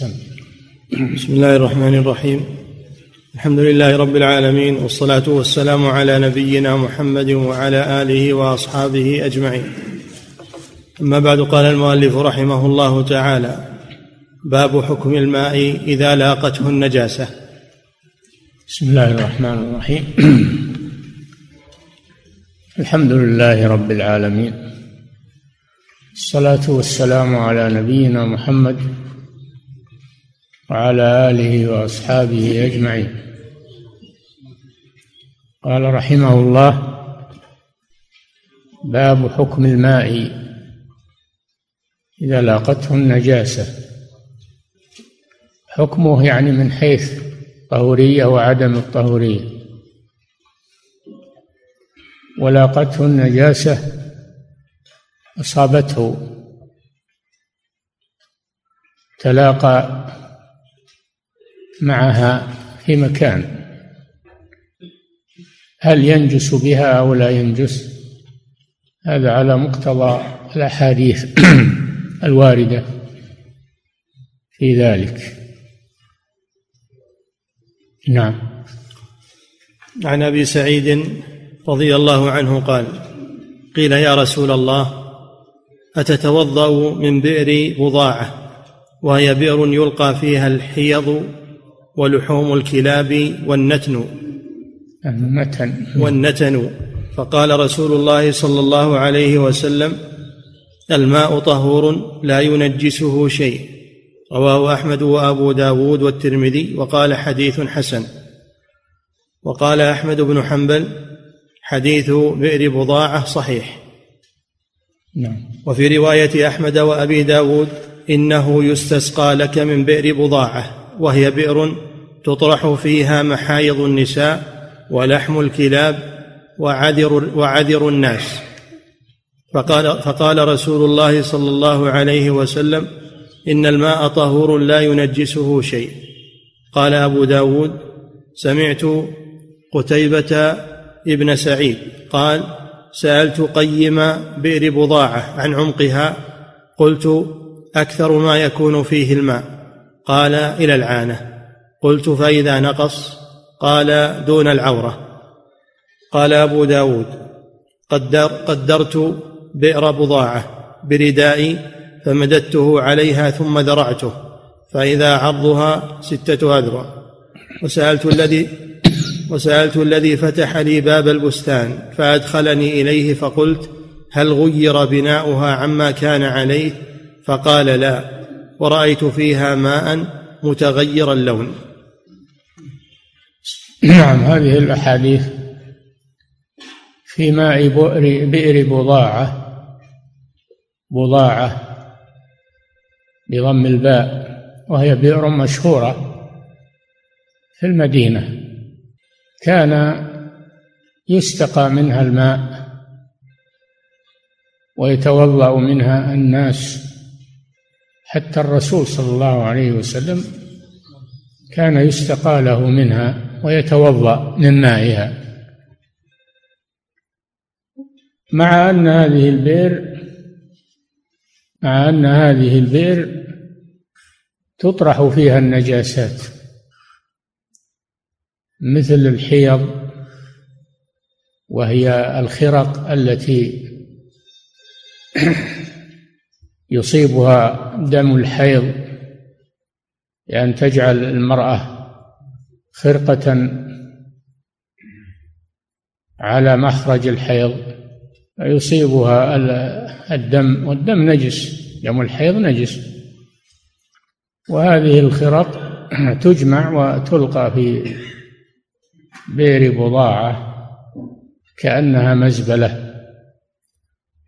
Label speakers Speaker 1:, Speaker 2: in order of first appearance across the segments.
Speaker 1: سم.
Speaker 2: بسم الله الرحمن الرحيم. الحمد لله رب العالمين والصلاة والسلام على نبينا محمد وعلى آله وأصحابه أجمعين. أما بعد قال المؤلف رحمه الله تعالى باب حكم الماء إذا لاقته النجاسة.
Speaker 1: بسم الله الرحمن الرحيم. الحمد لله رب العالمين. الصلاة والسلام على نبينا محمد وعلى آله وأصحابه أجمعين. قال رحمه الله باب حكم الماء إذا لاقته النجاسة. حكمه يعني من حيث طهورية وعدم الطهورية. ولاقته النجاسة أصابته. تلاقى معها في مكان. هل ينجس بها أو لا ينجس؟ هذا على مقتضى الأحاديث الواردة في ذلك. نعم.
Speaker 2: عن أبي سعيد رضي الله عنه قال قيل يا رسول الله أتتوضأ من بئر بضاعة وهي بئر يلقى فيها الحيض ولحوم الكلاب والنتن.
Speaker 1: النتن
Speaker 2: والنتن. فقال رسول الله صلى الله عليه وسلم الماء طهور لا ينجسه شيء. رواه أحمد وأبو داود والترمذي وقال حديث حسن. وقال أحمد بن حنبل حديث بئر بضاعة صحيح.
Speaker 1: نعم.
Speaker 2: وفي رواية أحمد وأبي داود إنه يستسقى لك من بئر بضاعة وهي بئر تطرح فيها محايض النساء ولحم الكلاب وعذر وعذر الناس. فقال فقال رسول الله صلى الله عليه وسلم إن الماء طهور لا ينجسه شيء. قال أبو داود سمعت قتيبة ابن سعيد قال سألت قيم بئر بضاعة عن عمقها قلت أكثر ما يكون فيه الماء. قال إلى العانة. قلت فإذا نقص قال دون العورة. قال أبو داود قدر قدرت بئر بضاعة بردائي فمددته عليها ثم ذرعته فإذا عرضها ستة أذرع. وسألت الذي وسألت الذي فتح لي باب البستان فأدخلني إليه فقلت هل غير بناؤها عما كان عليه؟ فقال لا ورأيت فيها ماء متغير اللون.
Speaker 1: نعم هذه الأحاديث في ماء بئر, بئر بضاعة بضاعة بضم الباء وهي بئر مشهورة في المدينة. كان يستقى منها الماء ويتوضأ منها الناس حتى الرسول صلى الله عليه وسلم كان يستقى له منها. ويتوضأ من مائها. مع أن هذه البئر مع أن هذه البئر تطرح فيها النجاسات مثل الحيض وهي الخرق التي يصيبها دم الحيض لأن تجعل المرأة خرقة على مخرج الحيض فيصيبها الدم والدم نجس دم الحيض نجس. وهذه الخرق تجمع وتلقى في بئر بضاعة كأنها مزبلة.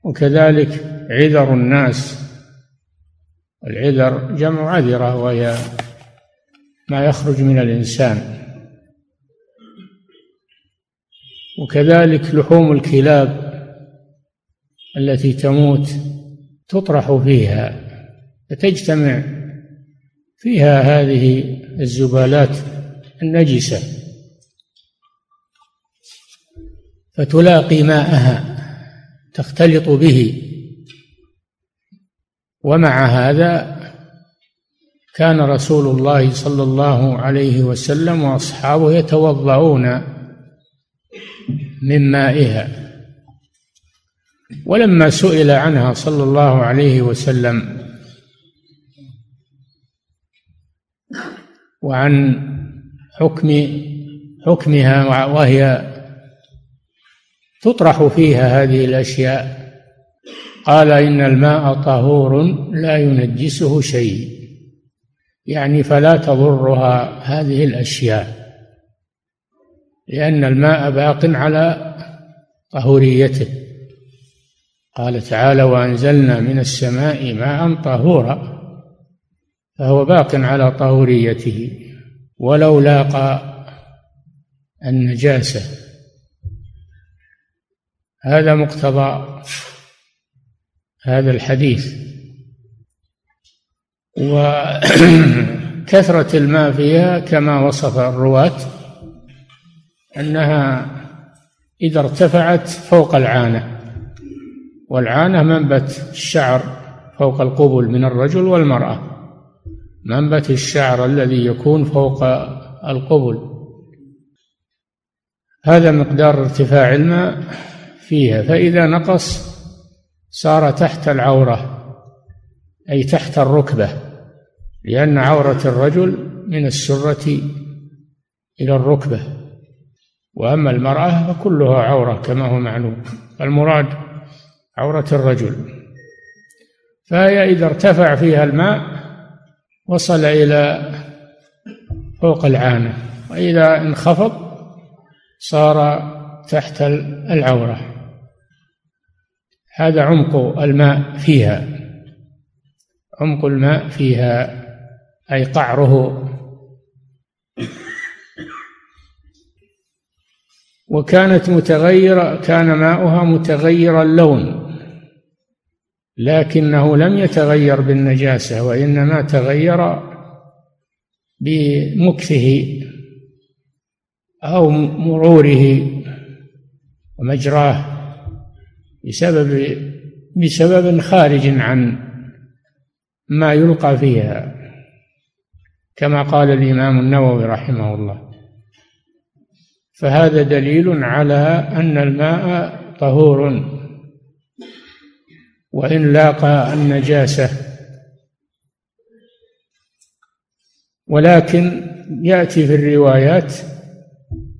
Speaker 1: وكذلك عذر الناس العذر جمع عذرة وهي ما يخرج من الإنسان. وكذلك لحوم الكلاب التي تموت تطرح فيها فتجتمع فيها هذه الزبالات النجسة فتلاقي ماءها تختلط به. ومع هذا كان رسول الله صلى الله عليه وسلم وأصحابه يتوضؤون من مائها. ولما سئل عنها صلى الله عليه وسلم وعن حكم حكمها وهي تطرح فيها هذه الأشياء قال إن الماء طهور لا ينجسه شيء. يعني فلا تضرها هذه الأشياء لأن الماء باق على طهوريته. قال تعالى وأنزلنا من السماء ماء طهورا فهو باق على طهوريته. ولو لاقى النجاسة. هذا مقتضى هذا الحديث. وكثرة الماء فيها كما وصف الرواة أنها إذا ارتفعت فوق العانة والعانة منبت الشعر فوق القبل من الرجل والمرأة منبت الشعر الذي يكون فوق القبل. هذا مقدار ارتفاع الماء فيها فإذا نقص صار تحت العورة. أي تحت الركبة لأن عورة الرجل من السرة إلى الركبة. وأما المرأة فكلها عورة كما هو معلوم. المراد عورة الرجل. فهي إذا ارتفع فيها الماء وصل إلى فوق العانة وإذا انخفض صار تحت العورة. هذا عمق الماء فيها. عمق الماء فيها أي قعره. وكانت متغيرة كان ماؤها متغير اللون لكنه لم يتغير بالنجاسة وإنما تغير بمكثه أو مروره ومجراه بسبب بسبب خارج عن ما يلقى فيها كما قال الإمام النووي رحمه الله. فهذا دليل على أن الماء طهور وإن لاقى النجاسة. ولكن يأتي في الروايات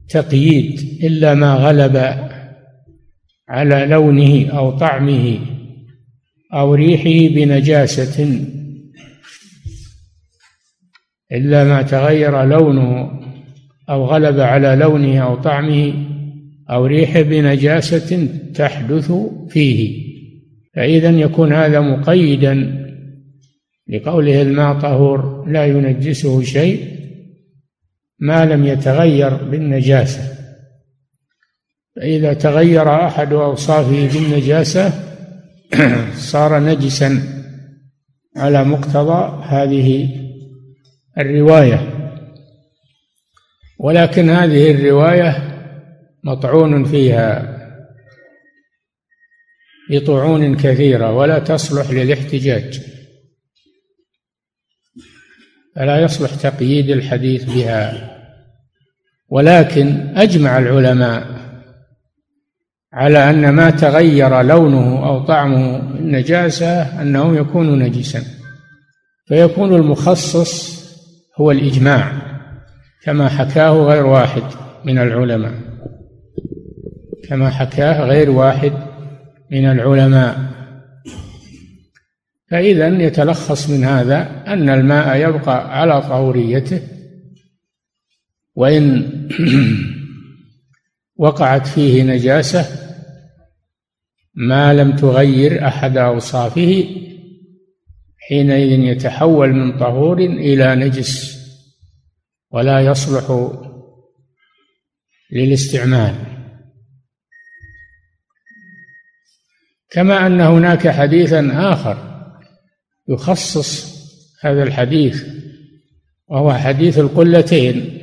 Speaker 1: تقييد إلا ما غلب على لونه أو طعمه. أو ريحه بنجاسة. إلا ما تغير لونه أو غلب على لونه أو طعمه أو ريحه بنجاسة تحدث فيه. فإذا يكون هذا مقيدا لقوله الماء طهور لا ينجسه شيء ما لم يتغير بالنجاسة. فإذا تغير أحد أوصافه بالنجاسة صار نجسا على مقتضى هذه الرواية. ولكن هذه الرواية مطعون فيها. بطعون كثيرة ولا تصلح للاحتجاج. فلا يصلح تقييد الحديث بها. ولكن أجمع العلماء على أن ما تغير لونه أو طعمه النجاسه أنه يكون نجسا. فيكون المخصص هو الإجماع كما حكاه غير واحد من العلماء. كما حكاه غير واحد من العلماء. فإذا يتلخص من هذا أن الماء يبقى على طهوريته وإن وقعت فيه نجاسة ما لم تغير أحد أوصافه حينئذ يتحول من طهور إلى نجس ولا يصلح للاستعمال. كما أن هناك حديثا آخر يخصص هذا الحديث وهو حديث القلتين.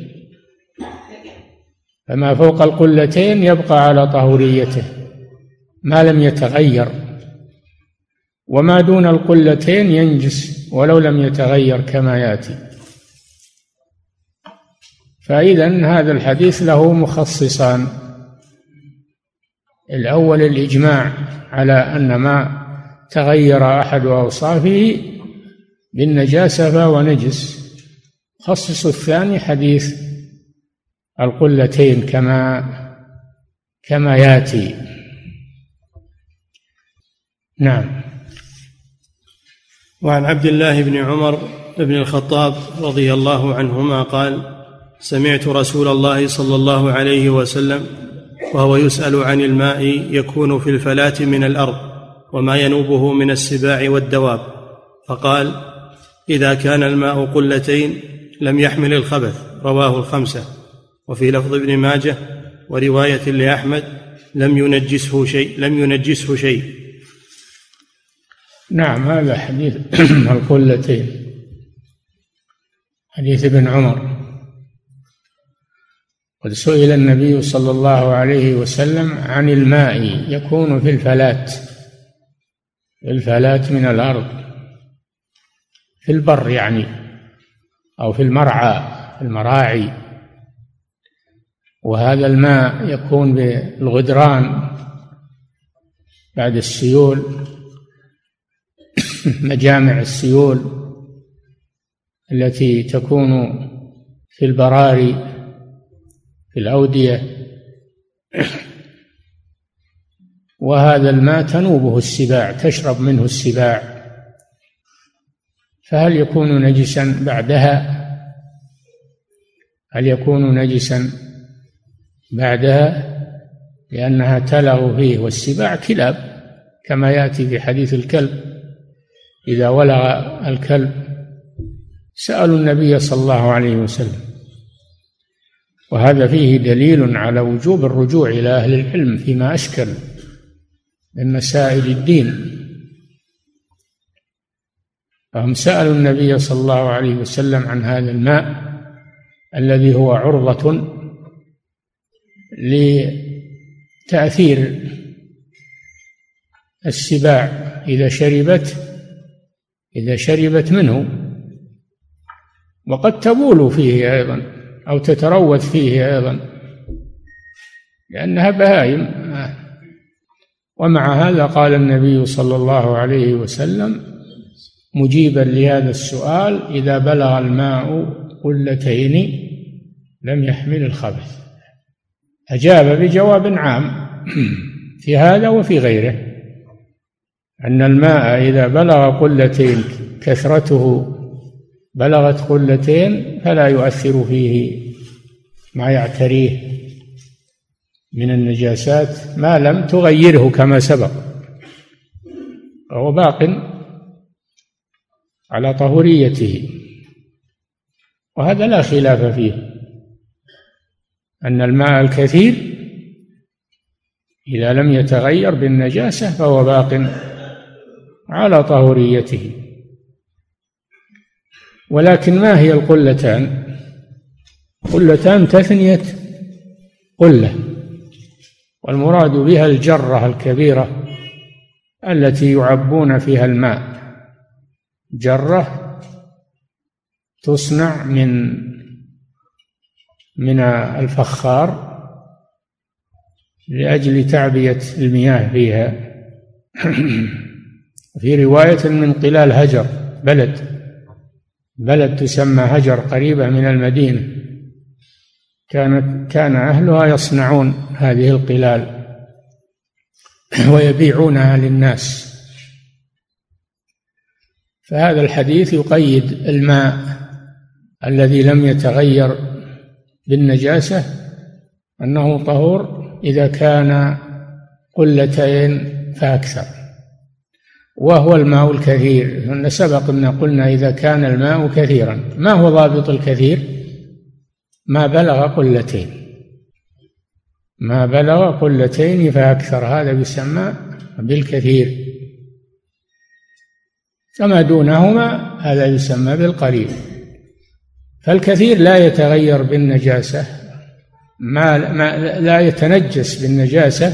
Speaker 1: فما فوق القلتين يبقى على طهوريته ما لم يتغير. وما دون القلتين ينجس ولو لم يتغير كما يأتي. فاذا هذا الحديث له مخصصان. الأول الإجماع على أن ما تغير أحد أوصافه بالنجاسة فهو نجس. خصص الثاني حديث القلتين كما كما ياتي. نعم.
Speaker 2: وعن عبد الله بن عمر بن الخطاب رضي الله عنهما قال سمعت رسول الله صلى الله عليه وسلم وهو يسأل عن الماء يكون في الفلاه من الأرض وما ينوبه من السباع والدواب. فقال إذا كان الماء قلتين لم يحمل الخبث. رواه الخمسة. وفي لفظ ابن ماجه ورواية لأحمد لم ينجسه شيء لم ينجسه شيء.
Speaker 1: نعم هذا حديث القلتين حديث ابن عمر. قد سئل النبي صلى الله عليه وسلم عن الماء يكون في الفلات في الفلات من الأرض في البر يعني أو في المرعى في المراعي. وهذا الماء يكون بالغدران بعد السيول مجامع السيول التي تكون في البراري في الأودية. وهذا الماء تنوبه السباع تشرب منه السباع. فهل يكون نجسا بعدها؟ هل يكون نجسا بعدها لأنها تلغ فيه والسباع كلاب كما يأتي في حديث الكلب. إذا ولغ الكلب سألوا النبي صلى الله عليه وسلم. وهذا فيه دليل على وجوب الرجوع إلى أهل العلم فيما أشكل من مسائل الدين. فهم سألوا النبي صلى الله عليه وسلم عن هذا الماء الذي هو عرضة لتأثير السباع إذا شربت إذا شربت منه. وقد تبول فيه أيضا أو تتروث فيه أيضا لأنها بهائم. ومع هذا قال النبي صلى الله عليه وسلم مجيبا لهذا السؤال إذا بلغ الماء قلتين لم يحمل الخبث. أجاب بجواب عام في هذا وفي غيره أن الماء إذا بلغ قلتين كثرته بلغت قلتين فلا يؤثر فيه ما يعتريه من النجاسات ما لم تغيره كما سبق. فهو باق على طهوريته وهذا لا خلاف فيه. أن الماء الكثير إذا لم يتغير بالنجاسة فهو باق على طهوريته. ولكن ما هي القلتان؟ قلتان تثنية قلة والمراد بها الجرة الكبيرة التي يعبون فيها الماء. جرة تصنع من من الفخار لأجل تعبية المياه فيها. في رواية من قلال هجر بلد بلد تسمى هجر قريبة من المدينة. كانت كان أهلها يصنعون هذه القلال ويبيعونها للناس. فهذا الحديث يقيد الماء الذي لم يتغير بالنجاسة أنه طهور إذا كان قلتين فأكثر. وهو الماء الكثير. سبق أن قلنا إذا كان الماء كثيرا. ما هو ضابط الكثير؟ ما بلغ قلتين. ما بلغ قلتين فأكثر. هذا يسمى بالكثير. كما دونهما هذا يسمى بالقليل. فالكثير لا يتغير بالنجاسة. ما, لا يتنجس بالنجاسة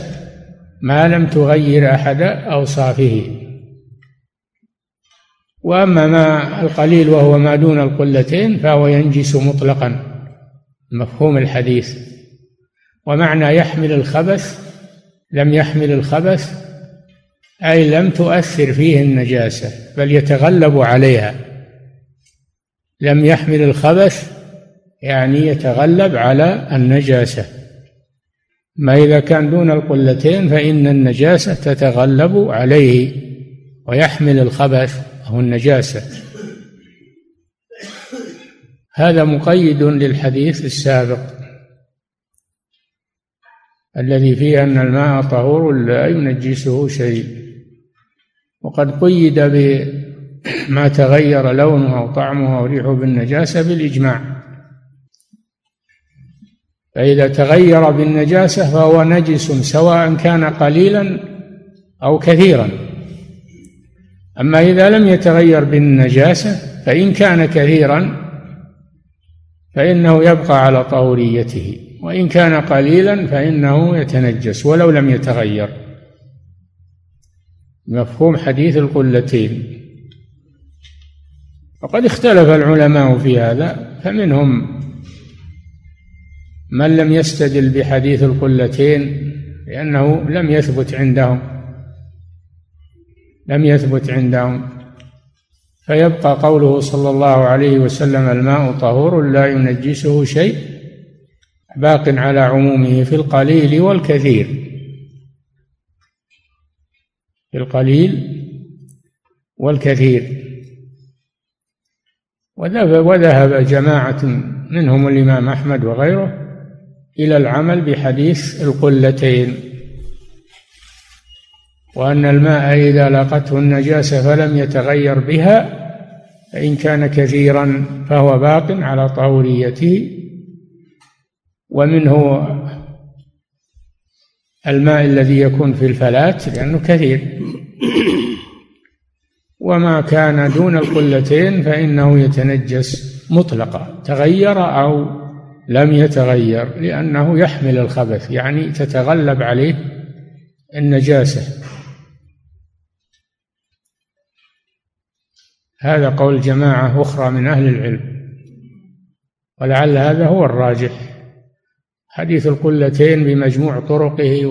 Speaker 1: ما لم تغير أحد أوصافه. وأما ما القليل وهو ما دون القلتين فهو ينجس مطلقا. مفهوم الحديث. ومعنى يحمل الخبث لم يحمل الخبث أي لم تؤثر فيه النجاسة بل يتغلب عليها. لم يحمل الخبث يعني يتغلب على النجاسة. ما إذا كان دون القلتين فإن النجاسة تتغلب عليه ويحمل الخبث أو النجاسة. هذا مقيد للحديث السابق الذي فيه أن الماء طهور لا ينجسه شيء. وقد قيد بما تغير لونه أو طعمه أو ريحه بالنجاسة بالإجماع. فإذا تغير بالنجاسة فهو نجس سواء كان قليلا أو كثيرا. أما إذا لم يتغير بالنجاسة فإن كان كثيرا فإنه يبقى على طهوريته وإن كان قليلا فإنه يتنجس ولو لم يتغير. مفهوم حديث القلتين. وقد اختلف العلماء في هذا فمنهم من لم يستدل بحديث القلتين لأنه لم يثبت عندهم لم يثبت عندهم. فيبقى قوله صلى الله عليه وسلم الماء طهور لا ينجسه شيء باق على عمومه في القليل والكثير. في القليل والكثير. وذهب جماعة منهم الإمام أحمد وغيره إلى العمل بحديث القلتين وأن الماء إذا لاقته النجاسة فلم يتغير بها فإن كان كثيرا فهو باق على طهوريته ومنه الماء الذي يكون في الفلاة لأنه كثير. وما كان دون القلتين فإنه يتنجس مطلقا تغير أو لم يتغير لأنه يحمل الخبث يعني تتغلب عليه النجاسة. هذا قول جماعة أخرى من أهل العلم ولعل هذا هو الراجح. حديث القلتين بمجموع طرقه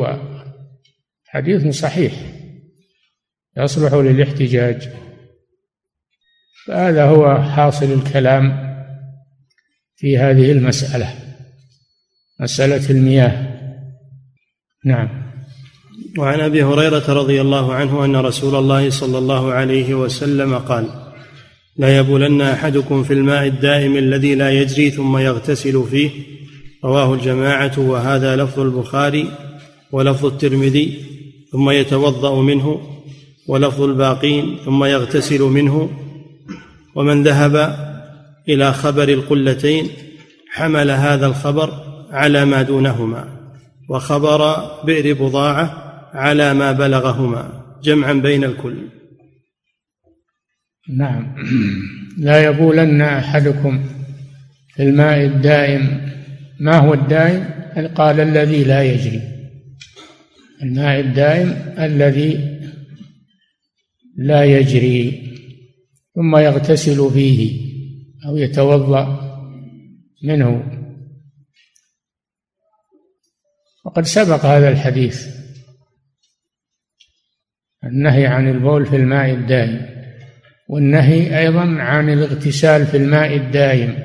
Speaker 1: وحديث صحيح. يصلح للاحتجاج. فهذا هو حاصل الكلام في هذه المسألة. مسألة المياه. نعم.
Speaker 2: وعن أبي هريرة رضي الله عنه أن رسول الله صلى الله عليه وسلم قال لا يبولن أحدكم في الماء الدائم الذي لا يجري ثم يغتسل فيه. رواه الجماعة وهذا لفظ البخاري ولفظ الترمذي ثم يتوضأ منه. ولفظ الباقين ثم يغتسل منه. ومن ذهب إلى خبر القلتين حمل هذا الخبر على ما دونهما وخبر بئر بضاعة على ما بلغهما جمعا بين الكل.
Speaker 1: نعم. لا يبولن أحدكم في الماء الدائم. ما هو الدائم؟ قال الذي لا يجري. الماء الدائم الذي لا يجري ثم يغتسل فيه أو يتوضأ منه. وقد سبق هذا الحديث النهي عن البول في الماء الدائم والنهي أيضا عن الاغتسال في الماء الدائم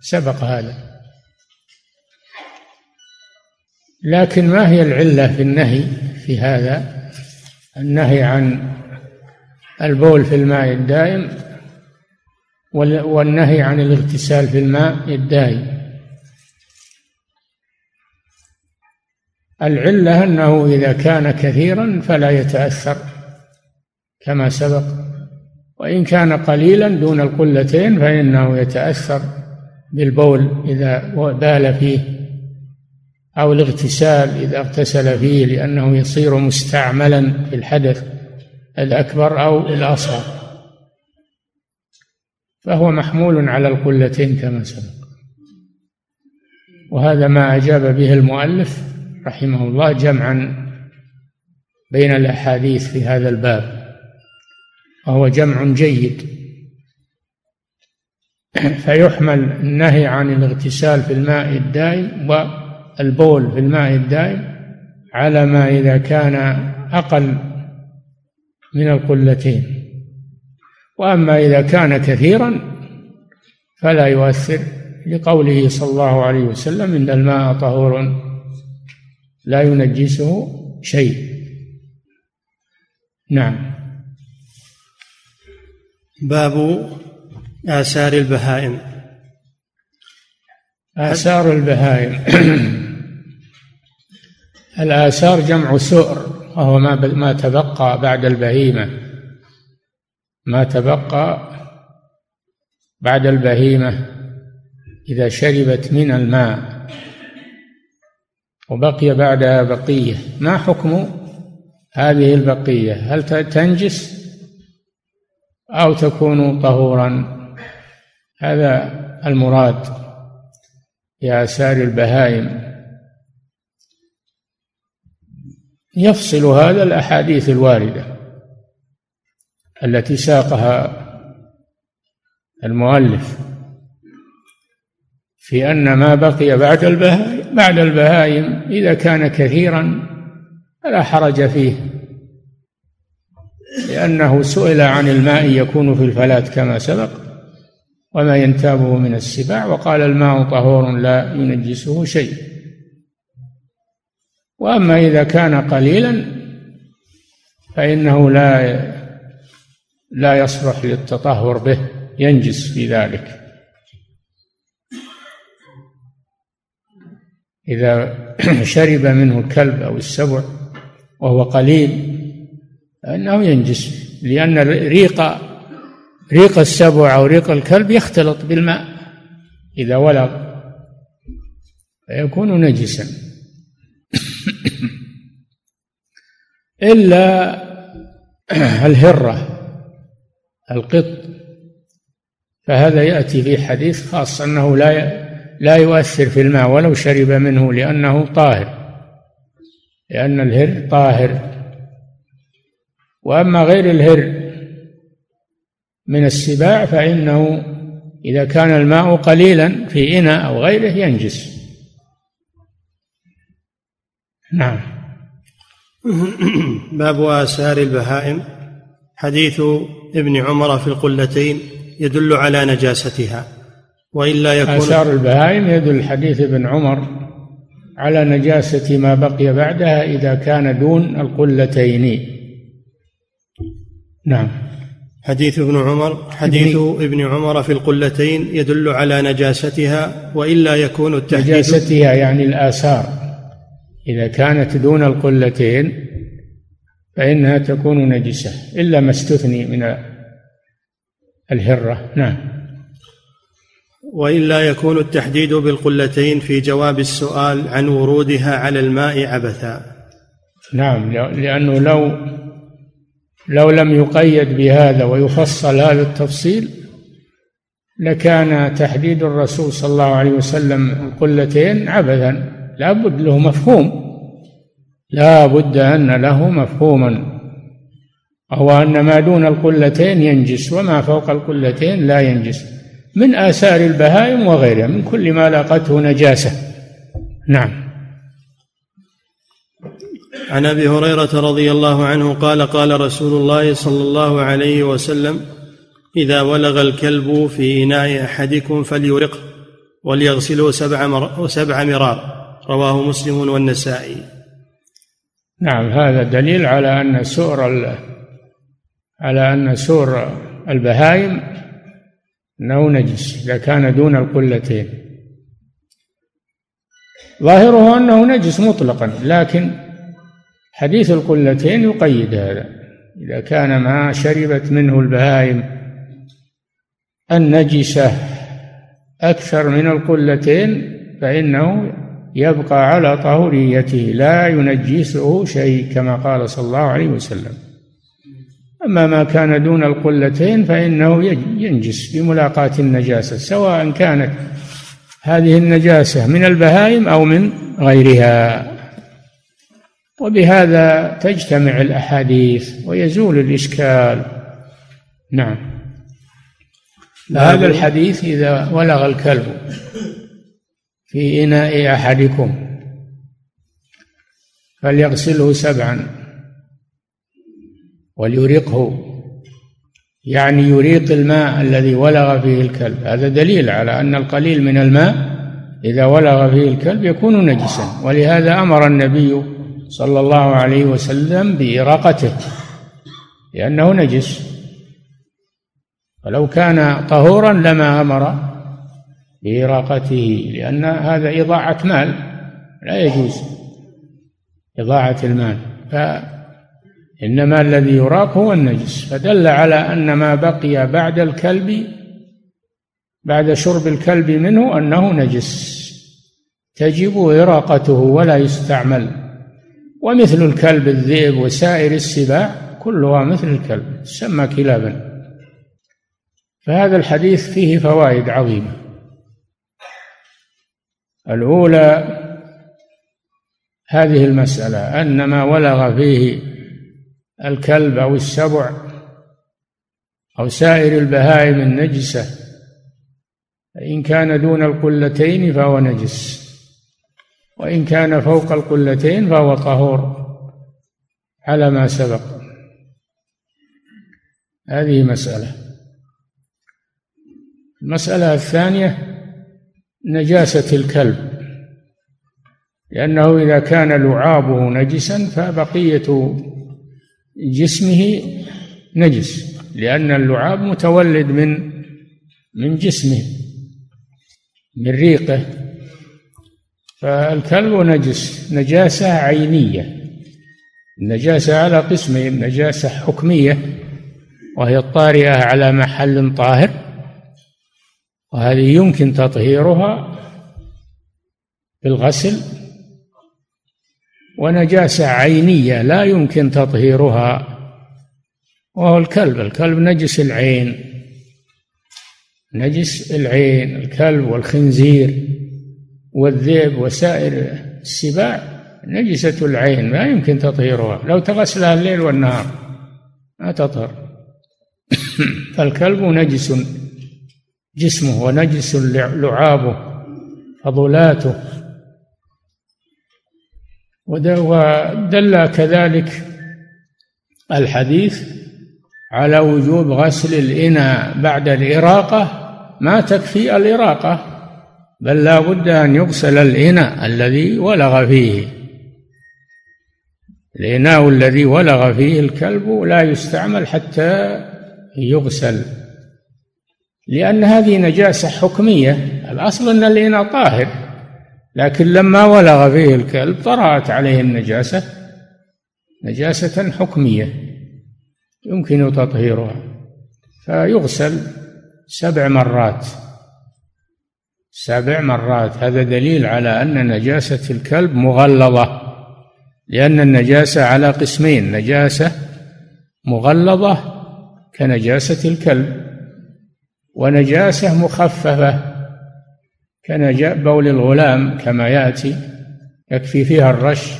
Speaker 1: سبق هذا. لكن ما هي العلة في النهي في هذا؟ النهي عن البول في الماء الدائم والنهي عن الاغتسال في الماء الدائم. العلة أنه إذا كان كثيرا فلا يتأثر كما سبق وإن كان قليلا دون القلتين فإنه يتأثر بالبول إذا بال فيه أو الاغتسال إذا اغتسل فيه لأنه يصير مستعملا في الحدث. الأكبر أو الأصغر. فهو محمول على القلتين كما سبق. وهذا ما أجاب به المؤلف رحمه الله جمعا بين الأحاديث في هذا الباب وهو جمع جيد. فيحمل النهي عن الاغتسال في الماء الدائم والبول في الماء الدائم على ما إذا كان أقل من القلتين. وأما إذا كان كثيرا فلا يؤثر لقوله صلى الله عليه وسلم إن الماء طهور لا ينجسه شيء. نعم.
Speaker 2: باب آثار البهائم.
Speaker 1: آثار البهائم. الآثار جمع سؤر. وهو ما ما تبقى بعد البهيمة. ما تبقى بعد البهيمة إذا شربت من الماء وبقي بعدها بقية. ما حكم هذه البقية؟ هل تنجس أو تكون طهورا؟ هذا المراد في آثار البهائم. يفصل هذا الأحاديث الواردة التي ساقها المؤلف في أن ما بقي بعد البهائم بعد البهائم إذا كان كثيرا فلا حرج فيه لأنه سئل عن الماء يكون في الفلاة كما سبق وما ينتابه من السباع وقال الماء طهور لا ينجسه شيء. وأما إذا كان قليلا فإنه لا لا يصلح للتطهر به ينجس في ذلك. إذا شرب منه الكلب أو السبع وهو قليل فإنه ينجس لأن ريق ريق السبع أو ريق الكلب يختلط بالماء. إذا ولغ فيكون نجسا. إلا الهرة القط. فهذا يأتي في حديث خاص أنه لا لا يؤثر في الماء ولو شرب منه لأنه طاهر. لأن الهر طاهر. وأما غير الهر من السباع فإنه إذا كان الماء قليلا في إناء أو غيره ينجس. نعم.
Speaker 2: باب آثار البهائم. حديث ابن عمر في القلتين يدل على نجاستها وإلا يكون
Speaker 1: آثار البهائم يدل حديث ابن عمر على نجاسة ما بقي بعدها إذا كان دون القلتين. نعم.
Speaker 2: حديث ابن عمر حديث ابن عمر في القلتين يدل على نجاستها وإلا يكون التحديث
Speaker 1: نجاستها يعني الآثار. إذا كانت دون القلتين فإنها تكون نجسة إلا ما استثني من الهرة. نعم.
Speaker 2: وإلا يكون التحديد بالقلتين في جواب السؤال عن ورودها على الماء عبثا.
Speaker 1: نعم لأنه لو لو لم يقيد بهذا ويفصل هذا التفصيل لكان تحديد الرسول صلى الله عليه وسلم القلتين عبثا. لا بد له مفهوم. لا بد أن له مفهوما وهو أن ما دون القلتين ينجس وما فوق القلتين لا ينجس. من آثار البهائم وغيرها من كل ما لاقته نجاسة. نعم.
Speaker 2: عن أبي هريرة رضي الله عنه قال قال رسول الله صلى الله عليه وسلم إذا ولغ الكلب في إناء أحدكم فليرقه وليغسله. سبع مرار. رواه مسلم والنسائي
Speaker 1: نعم هذا دليل على أن سؤر. على أن سؤر البهائم انه نجس إذا كان دون القلتين ظاهره أنه نجس مطلقا لكن حديث القلتين يقيد هذا إذا كان ما شربت منه البهائم النجسة أكثر من القلتين فإنه يبقى على طهوريته لا ينجسه شيء كما قال صلى الله عليه وسلم. أما ما كان دون القلتين فإنه ينجس بملاقاة النجاسة سواء كانت هذه النجاسة من البهائم أو من غيرها. وبهذا تجتمع الأحاديث ويزول الإشكال. نعم. هذا الحديث إذا ولغ الكلب. في إناء أحدكم فليغسله سبعا وليرقه. يعني يريق الماء الذي ولغ فيه الكلب. هذا دليل على أن القليل من الماء إذا ولغ فيه الكلب يكون نجسا. ولهذا أمر النبي صلى الله عليه وسلم بإراقته لأنه نجس. ولو كان طهورا لما أمر بإراقته لأن هذا إضاعة مال لا يجوز إضاعة المال. فإنما الذي يراق هو النجس. فدل على أن ما بقي بعد الكلب بعد شرب الكلب منه أنه نجس. تجب إراقته ولا يستعمل. ومثل الكلب الذئب وسائر السباع كلها مثل الكلب تسمى كلابا. فهذا الحديث فيه فوائد عظيمة. الأولى هذه المسألة أن ما ولغ فيه الكلب أو السبع أو سائر البهائم النجسة فإن كان دون القلتين فهو نجس وإن كان فوق القلتين فهو طهور على ما سبق. هذه مسألة. المسألة الثانية نجاسة الكلب لأنه إذا كان لعابه نجسا فبقية جسمه نجس لأن اللعاب متولد من من جسمه من ريقه. فالكلب نجس نجاسة عينية النجاسة على قسمين نجاسة حكمية وهي الطارئة على محل طاهر. وهذه يمكن تطهيرها بالغسل ونجاسة عينية لا يمكن تطهيرها وهو الكلب. الكلب نجس العين نجس العين الكلب والخنزير والذئب وسائر السباع نجسة العين لا يمكن تطهيرها. لو تغسلها الليل والنهار ما تطهر. فالكلب نجس جسمه ونجس لعابه فضلاته. ودل كذلك الحديث على وجوب غسل الإناء بعد الإراقة. ما تكفي الإراقة بل لا بد أن يغسل الإناء الذي ولغ فيه. الإناء الذي ولغ فيه الكلب لا يستعمل حتى يغسل. لأن هذه نجاسة حكمية. الأصل أن الإناء طاهر لكن لما ولغ فيه الكلب طرأت عليه النجاسة نجاسة حكمية يمكن تطهيرها فيغسل سبع مرات. سبع مرات. هذا دليل على أن نجاسة الكلب مغلظة لأن النجاسة على قسمين نجاسة مغلظة كنجاسة الكلب. ونجاسة مخففة كنجاء بول الغلام كما يأتي يكفي فيها الرش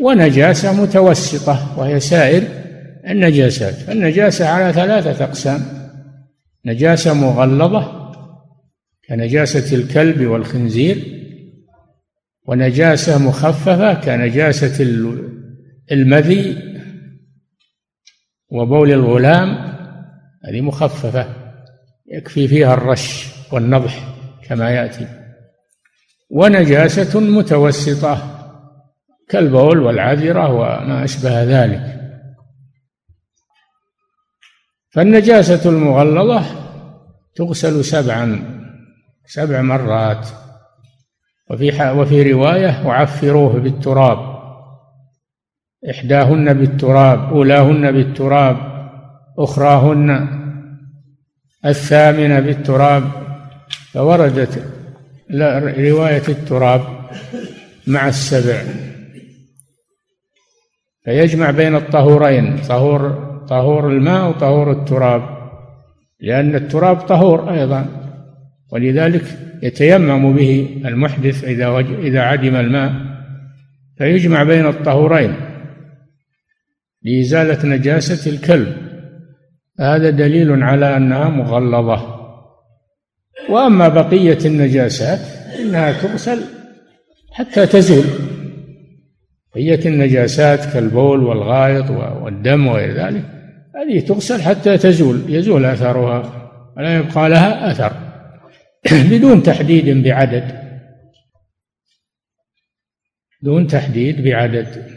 Speaker 1: ونجاسة متوسطة وهي سائر النجاسات. النجاسة على ثلاثة أقسام نجاسة مغلظة كنجاسة الكلب والخنزير ونجاسة مخففة كنجاسة المذي وبول الغلام هذه مخففة. يكفي فيها الرش والنضح كما يأتي. ونجاسة متوسطة كالبول والعذرة وما أشبه ذلك. فالنجاسة المغلظة تغسل سبعا سبع مرات. وفي وفي رواية وعفروه بالتراب. إحداهن بالتراب أولاهن بالتراب أخراهن الثامنة بالتراب فوردت رواية التراب مع السبع. فيجمع بين الطهورين طهور طهور الماء وطهور التراب لأن التراب طهور أيضا ولذلك يتيمم به المحدث إذا إذا عدم الماء. فيجمع بين الطهورين لإزالة نجاسة الكلب. هذا دليل على أنها مغلظة. وأما بقية النجاسات إنها تغسل حتى تزول. بقية النجاسات كالبول والغائط والدم وغير ذلك هذه تغسل حتى تزول يزول أثرها ولا يبقى لها أثر بدون تحديد بعدد. دون تحديد بعدد.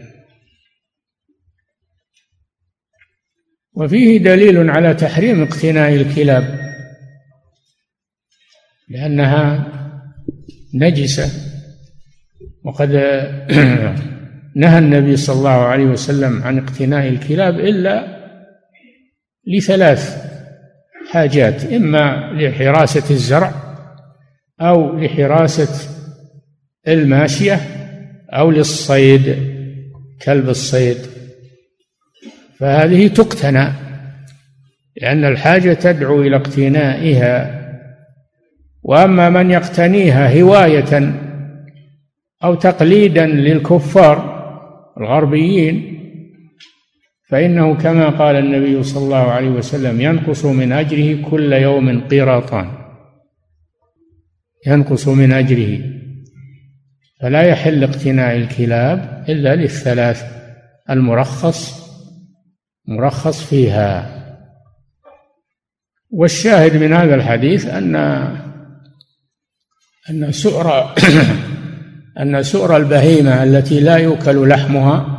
Speaker 1: وفيه دليل على تحريم اقتناء الكلاب لأنها نجسة. وقد نهى النبي صلى الله عليه وسلم عن اقتناء الكلاب إلا لثلاث حاجات إما لحراسة الزرع أو لحراسة الماشية أو للصيد كلب الصيد. فهذه تقتنى لأن الحاجة تدعو إلى اقتنائها. وأما من يقتنيها هواية أو تقليدا للكفار الغربيين فإنه كما قال النبي صلى الله عليه وسلم ينقص من أجره كل يوم قيراطان ينقص من أجره. فلا يحل اقتناء الكلاب إلا للثلاث المرخص مرخص فيها. والشاهد من هذا الحديث أن أن سؤر أن سؤر البهيمة التي لا يؤكل لحمها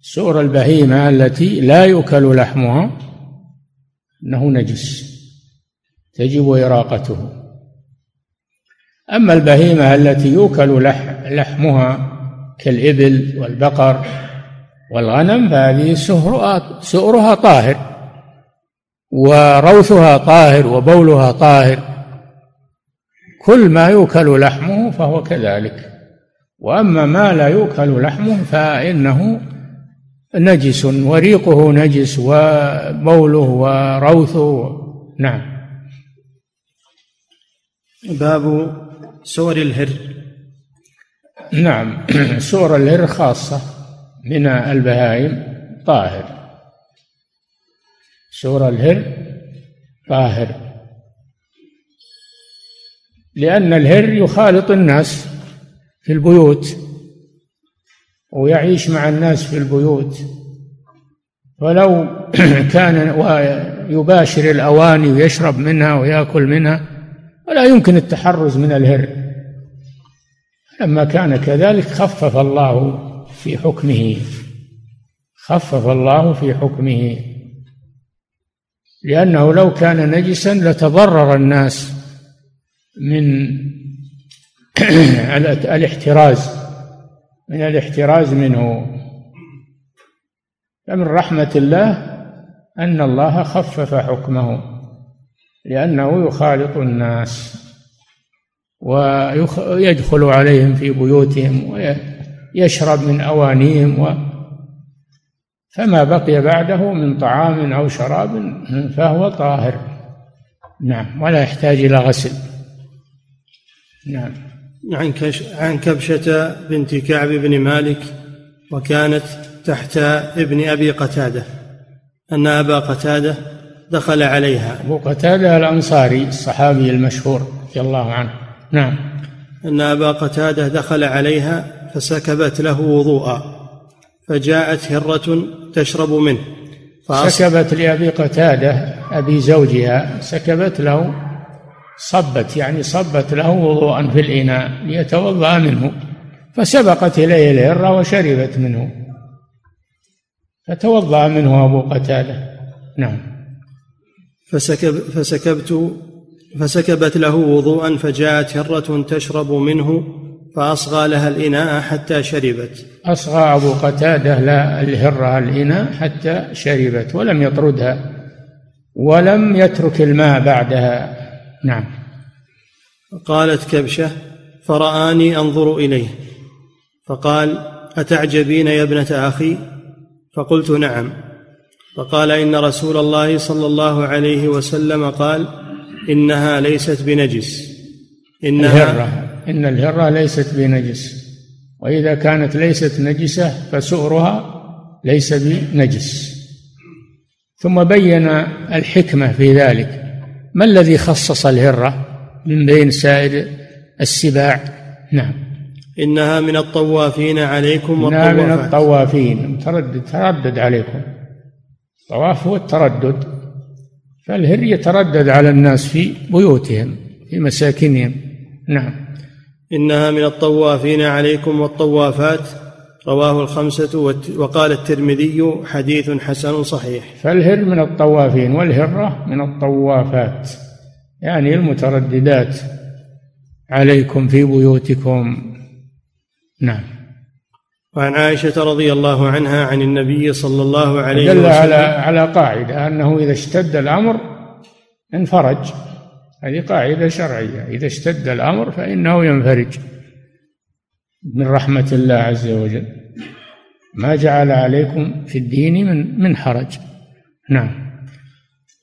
Speaker 1: سؤر البهيمة التي لا يؤكل لحمها أنه نجس تجب إراقته. أما البهيمة التي يؤكل لحمها كالإبل والبقر والغنم فهذه سؤرها, سؤرها طاهر وروثها طاهر وبولها طاهر. كل ما يؤكل لحمه فهو كذلك. وأما ما لا يؤكل لحمه فإنه نجس وريقه نجس وبوله وروثه. نعم.
Speaker 2: باب سور الهر.
Speaker 1: نعم. سور الهر خاصة. من البهائم طاهر. سور الهر طاهر. لأن الهر يخالط الناس في البيوت ويعيش مع الناس في البيوت. ولو كان يباشر الأواني ويشرب منها ويأكل منها ولا يمكن التحرز من الهر. لما كان كذلك خفف الله في حكمه. خفف الله في حكمه. لأنه لو كان نجسا لتضرر الناس من الاحتراز من الاحتراز منه. فمن رحمة الله أن الله خفف حكمه لأنه يخالط الناس ويدخل عليهم في بيوتهم ويشرب من أوانيهم و فما بقي بعده من طعام أو شراب فهو طاهر. نعم ولا يحتاج إلى غسل. نعم.
Speaker 2: عن عن كبشة بنت كعب بن مالك وكانت تحت ابن أبي قتادة أن أبا قتادة دخل عليها.
Speaker 1: أبو قتادة الأنصاري الصحابي المشهور رضي الله عنه. نعم.
Speaker 2: أن أبا قتادة دخل عليها فسكبت له وضوءا فجاءت هرة تشرب منه.
Speaker 1: سكبت لأبي قتادة أبي زوجها سكبت له صبت يعني صبت له وضوءا في الإناء ليتوضأ منه. فسبقت إليه الهرة وشربت منه. فتوضأ منه أبو قتادة. نعم.
Speaker 2: فسكب فسكبت فسكبت له وضوءا فجاءت هرة تشرب منه. فأصغى لها الإناء حتى شربت.
Speaker 1: أصغى أبو قتادة لا الهرة الإناء حتى شربت ولم يطردها ولم يترك الماء بعدها. نعم.
Speaker 2: قالت كبشة فرآني أنظر إليه. فقال أتعجبين يا ابنة أخي؟ فقلت نعم. فقال إن رسول الله صلى الله عليه وسلم قال إنها ليست بنجس
Speaker 1: إنها الهرة. إن الهرة ليست بنجس. وإذا كانت ليست نجسة فسؤرها ليس بنجس. ثم بين الحكمة في ذلك. ما الذي خصص الهرة من بين سائر السباع؟ نعم.
Speaker 2: إنها من الطوافين عليكم
Speaker 1: إنها من الطوافين. تردد تردد عليكم. الطواف هو التردد. فالهر يتردد على الناس في بيوتهم في مساكنهم. نعم.
Speaker 2: إنها من الطوافين عليكم والطوافات رواه الخمسة وقال الترمذي حديث حسن صحيح.
Speaker 1: فالهر من الطوافين والهرة من الطوافات يعني المترددات عليكم في بيوتكم. نعم.
Speaker 2: وعن عائشة رضي الله عنها عن النبي صلى الله عليه
Speaker 1: وسلم دل على على قاعدة أنه إذا اشتد الأمر انفرج. هذه قاعدة شرعية. إذا اشتد الأمر فإنه ينفرج من رحمة الله عز وجل. ما جعل عليكم في الدين من من حرج. نعم.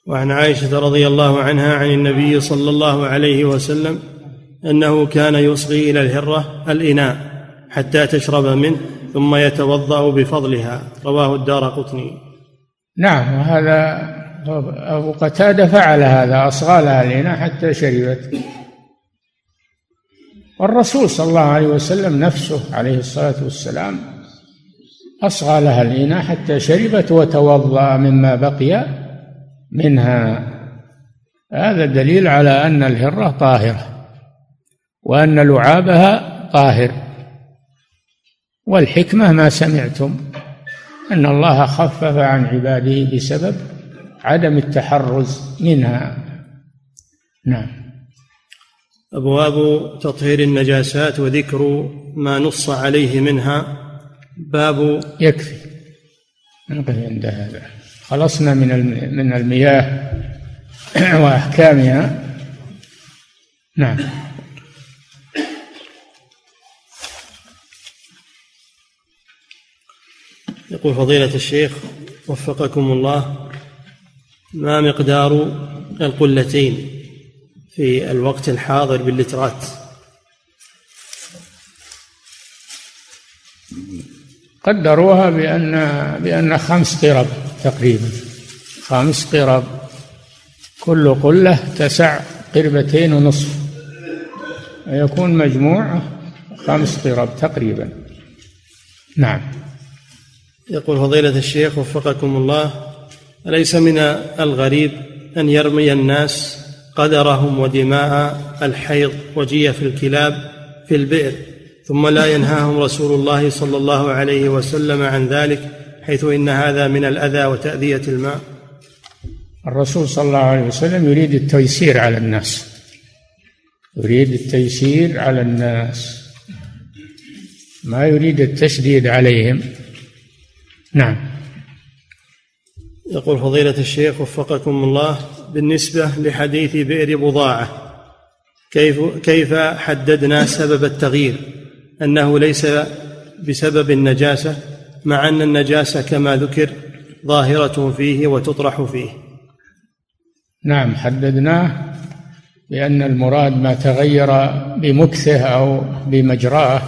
Speaker 2: وعن عائشة رضي الله عنها عن النبي صلى الله عليه وسلم أنه كان يصغي إلى الهرة الإناء حتى تشرب منه ثم يتوضأ بفضلها. رواه الدار قطني.
Speaker 1: نعم وهذا أبو قتادة فعل هذا أصغى لها الإناء حتى شربت. والرسول صلى الله عليه وسلم نفسه عليه الصلاة والسلام أصغى لها الإناء حتى شربت وتوضأ مما بقي منها. هذا دليل على أن الهرة طاهرة وأن لعابها طاهر. والحكمة ما سمعتم أن الله خفف عن عباده بسبب عدم التحرز منها. نعم.
Speaker 2: أبواب تطهير النجاسات وذكر ما نص عليه منها. باب
Speaker 1: يكفي. نقف عند هذا. خلصنا من من المياه وأحكامها. نعم.
Speaker 2: يقول فضيلة الشيخ وفقكم الله. ما مقدار القلتين في الوقت الحاضر باللترات؟
Speaker 1: قدروها بأن بأن خمس قرب تقريبا. خمس قرب. كل قلة تسع قربتين ونصف. ويكون مجموع خمس قرب تقريبا. نعم.
Speaker 2: يقول فضيلة الشيخ وفقكم الله أليس من الغريب أن يرمي الناس قدرهم ودماء الحيض وجيف الكلاب في البئر ثم لا ينهاهم رسول الله صلى الله عليه وسلم عن ذلك حيث إن هذا من الأذى وتأذية الماء.
Speaker 1: الرسول صلى الله عليه وسلم يريد التيسير على الناس. يريد التيسير على الناس. ما يريد التشديد عليهم. نعم.
Speaker 2: يقول فضيلة الشيخ وفقكم الله بالنسبة لحديث بئر بضاعة. كيف كيف حددنا سبب التغيير؟ أنه ليس بسبب النجاسة مع أن النجاسة كما ذكر ظاهرة فيه وتطرح فيه.
Speaker 1: نعم حددناه بأن المراد ما تغير بمكثه أو بمجراه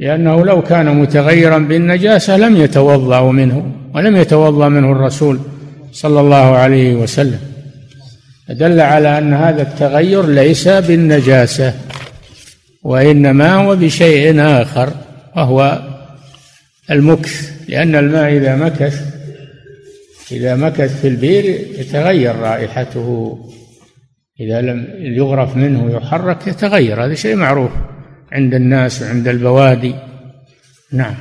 Speaker 1: لأنه لو كان متغيرا بالنجاسة لم يتوضأ منه ولم يتوضأ منه الرسول صلى الله عليه وسلم. دل على أن هذا التغير ليس بالنجاسة وإنما هو بشيء آخر وهو المكث. لأن الماء إذا مكث إذا مكث في البير يتغير رائحته. إذا لم يغرف منه ويحرك يتغير. هذا شيء معروف. عند الناس وعند البوادي. نعم.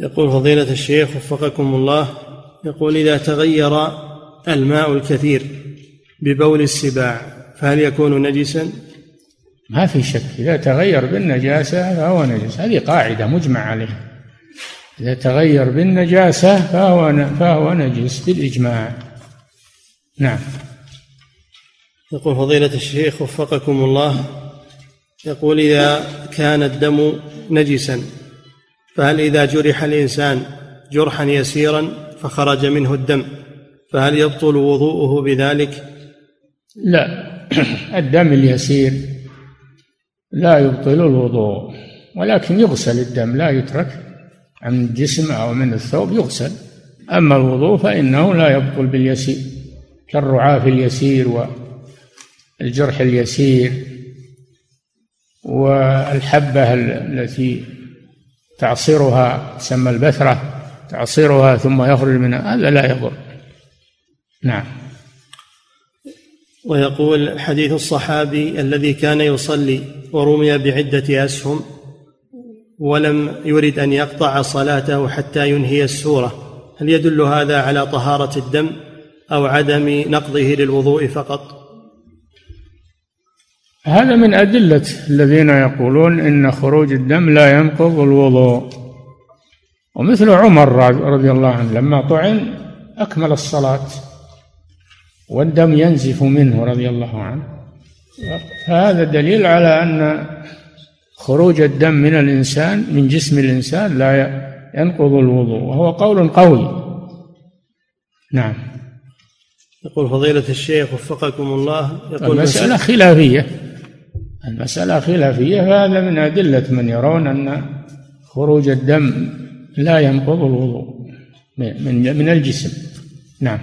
Speaker 2: يقول فضيلة الشيخ وفقكم الله يقول إذا تغير الماء الكثير ببول السباع فهل يكون نجسا؟
Speaker 1: ما في شك. إذا تغير بالنجاسة فهو نجس. هذه قاعدة مجمع عليها إذا تغير بالنجاسة فهو فهو نجس بالإجماع نعم.
Speaker 2: يقول فضيلة الشيخ وفقكم الله يقول إذا كان الدم نجسا فهل إذا جرح الإنسان جرحا يسيرا فخرج منه الدم فهل يبطل وضوءه بذلك؟
Speaker 1: لا الدم اليسير لا يبطل الوضوء ولكن يغسل الدم لا يترك عن الجسم أو من الثوب يغسل أما الوضوء فإنه لا يبطل باليسير كالرعاف اليسير والجرح اليسير والحبة التي تعصرها تسمى البثرة تعصرها ثم يخرج منها هذا لا يضر. نعم.
Speaker 2: ويقول حديث الصحابي الذي كان يصلي ورمي بعدة أسهم ولم يرد أن يقطع صلاته حتى ينهي السورة. هل يدل هذا على طهارة الدم أو عدم نقضه للوضوء فقط؟
Speaker 1: هذا من أدلة الذين يقولون إن خروج الدم لا ينقض الوضوء. ومثل عمر رضي الله عنه لما طعن أكمل الصلاة والدم ينزف منه رضي الله عنه. فهذا دليل على أن خروج الدم من الإنسان من جسم الإنسان لا ينقض الوضوء. وهو قول قوي. نعم.
Speaker 2: يقول فضيلة الشيخ وفقكم الله يقول
Speaker 1: المسألة خلافية. المسألة خلافية فهذا من أدلة من يرون أن خروج الدم لا ينقض الوضوء من من الجسم. نعم.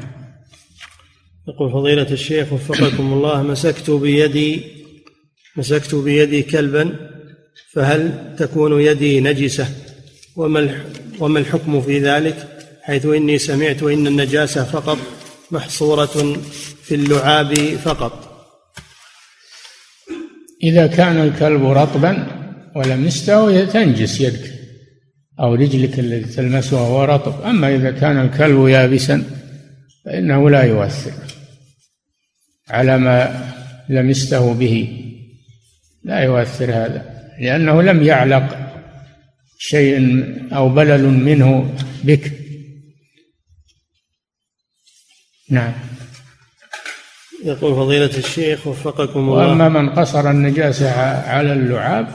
Speaker 2: يقول فضيلة الشيخ وفقكم الله مسكت بيدي مسكت بيدي كلبا فهل تكون يدي نجسة؟ وما وما الحكم في ذلك؟ حيث إني سمعت إن النجاسة فقط محصورة في اللعاب فقط.
Speaker 1: إذا كان الكلب رطبا ولم يستوي تنجس يدك أو رجلك التي تلمسها وهو رطب. أما إذا كان الكلب يابسا فإنه لا يؤثر على ما لمسته به. لا يؤثر هذا لأنه لم يعلق شيء أو بلل منه بك. نعم.
Speaker 2: يقول فضيلة الشيخ وفقكم الله.
Speaker 1: وأما من قصر النجاسة على اللعاب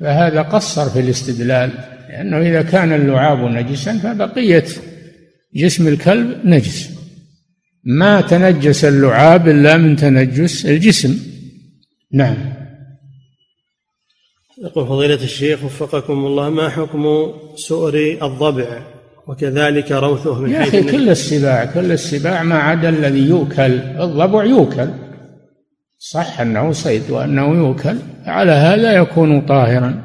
Speaker 1: فهذا قصر في الاستدلال لأنه إذا كان اللعاب نجسا فبقية جسم الكلب نجس. ما تنجس اللعاب إلا من تنجس الجسم. نعم.
Speaker 2: يقول فضيلة الشيخ وفقكم الله ما حكم سؤر الضبع؟ وكذلك روثه من
Speaker 1: يا أخي كل السباع كل السباع ما عدا الذي يؤكل الضبع يؤكل صح أنه صيد وأنه يؤكل على هذا يكون طاهرا.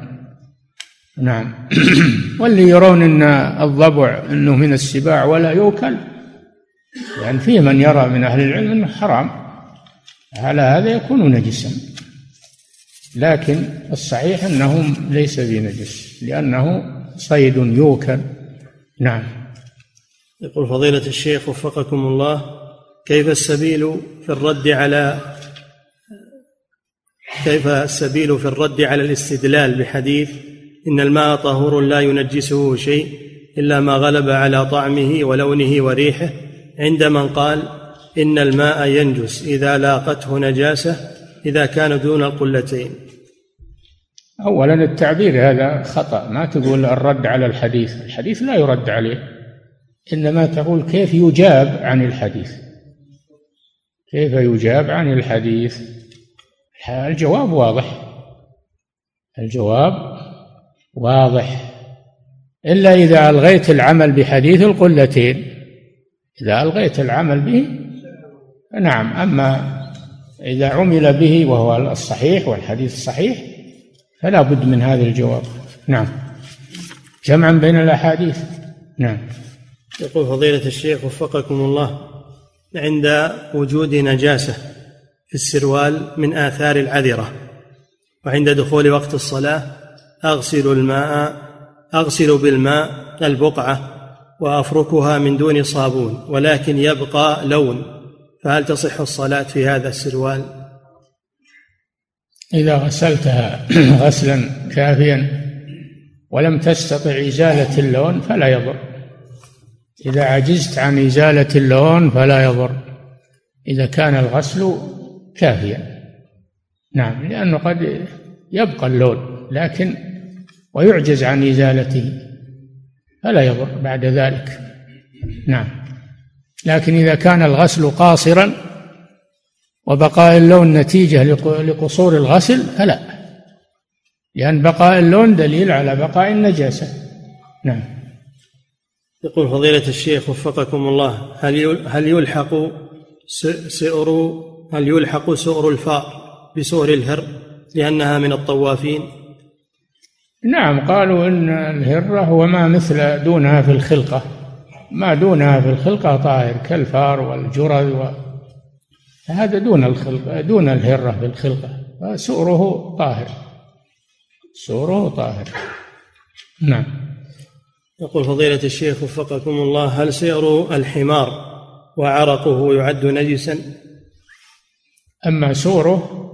Speaker 1: نعم. واللي يرون أن الضبع أنه من السباع ولا يؤكل يعني فيه من يرى من أهل العلم أنه حرام. على هذا يكون نجسا. لكن الصحيح أنه ليس بنجس لأنه صيد يؤكل نعم.
Speaker 2: يقول فضيلة الشيخ وفقكم الله كيف السبيل في الرد على كيف السبيل في الرد على الاستدلال بحديث إن الماء طهور لا ينجسه شيء إلا ما غلب على طعمه ولونه وريحه عند من قال إن الماء ينجس إذا لاقته نجاسة إذا كان دون القلتين؟
Speaker 1: أولا التعبير هذا خطأ. ما تقول الرد على الحديث. الحديث لا يرد عليه. إنما تقول كيف يجاب عن الحديث؟ كيف يجاب عن الحديث؟ الجواب واضح. الجواب واضح. إلا إذا ألغيت العمل بحديث القلتين. إذا ألغيت العمل به نعم. أما إذا عمل به وهو الصحيح والحديث الصحيح فلا بد من هذا الجواب. نعم. جمعا بين الأحاديث. نعم.
Speaker 2: يقول فضيلة الشيخ وفقكم الله عند وجود نجاسة في السروال من آثار العذرة وعند دخول وقت الصلاة أغسل الماء أغسل بالماء البقعة وأفركها من دون صابون ولكن يبقى لون فهل تصح الصلاة في هذا السروال؟
Speaker 1: إذا غسلتها غسلا كافيا ولم تستطع إزالة اللون فلا يضر. إذا عجزت عن إزالة اللون فلا يضر. إذا كان الغسل كافيا. نعم لأنه قد يبقى اللون لكن ويعجز عن إزالته فلا يضر بعد ذلك. نعم لكن إذا كان الغسل قاصرا وبقاء اللون نتيجة لقصور الغسل؟ فلا. لأن بقاء اللون دليل على بقاء النجاسة. نعم.
Speaker 2: يقول فضيلة الشيخ وفقكم الله هل هل يلحق سئر هل يلحق سؤر الفار بسؤر الهر لأنها من الطوافين؟
Speaker 1: نعم قالوا إن الهرة هو ما مثل دونها في الخلقة. ما دونها في الخلقة طاهر كالفار والجرذ و... هذا دون الخلقة دون الهرة في الخلقة فسؤره طاهر. سؤره طاهر. نعم.
Speaker 2: يقول فضيلة الشيخ وفقكم الله هل سئر الحمار وعرقه يعد نجسا؟
Speaker 1: أما سوره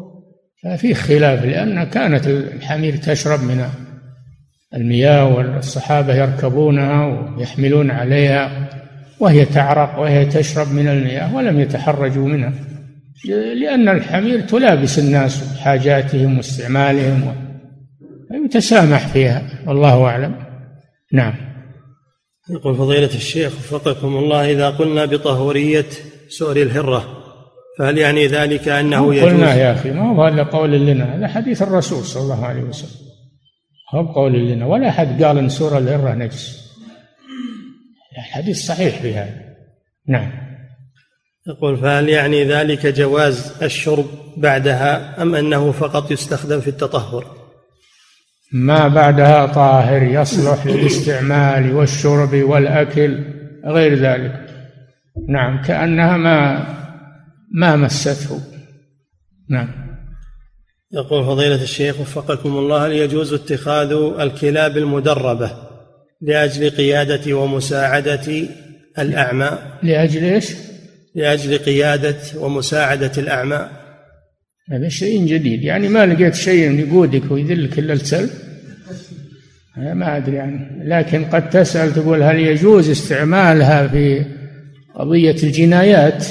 Speaker 1: ففيه خلاف لأن كانت الحمير تشرب من المياه والصحابة يركبونها ويحملون عليها وهي تعرق وهي تشرب من المياه ولم يتحرجوا منها. لأن الحمير تلابس الناس حاجاتهم واستعمالهم ويتسامح فيها والله أعلم. نعم.
Speaker 2: يقول فضيلة الشيخ وفقكم الله إذا قلنا بطهورية سؤر الهرة فهل يعني ذلك أنه يجوز؟
Speaker 1: قلنا يا أخي ما هو هذا قول لنا هذا حديث الرسول صلى الله عليه وسلم. هو بقول لنا ولا أحد قال أن سورة الهرة نجس. الحديث صحيح في هذا نعم.
Speaker 2: يقول فهل يعني ذلك جواز الشرب بعدها أم أنه فقط يستخدم في التطهر؟
Speaker 1: ما بعدها طاهر يصلح للاستعمال والشرب والأكل غير ذلك. نعم كأنها ما ما مسته. نعم.
Speaker 2: يقول فضيلة الشيخ وفقكم الله هل يجوز اتخاذ الكلاب المدربة لأجل قيادة ومساعدة الأعمى؟
Speaker 1: لأجل إيش؟
Speaker 2: لأجل قيادة ومساعدة الأعمى.
Speaker 1: هذا شيء جديد. يعني ما لقيت شيء يقودك ويذلك إلا الكلب ما أدري يعني. لكن قد تسأل تقول هل يجوز استعمالها في قضية الجنايات؟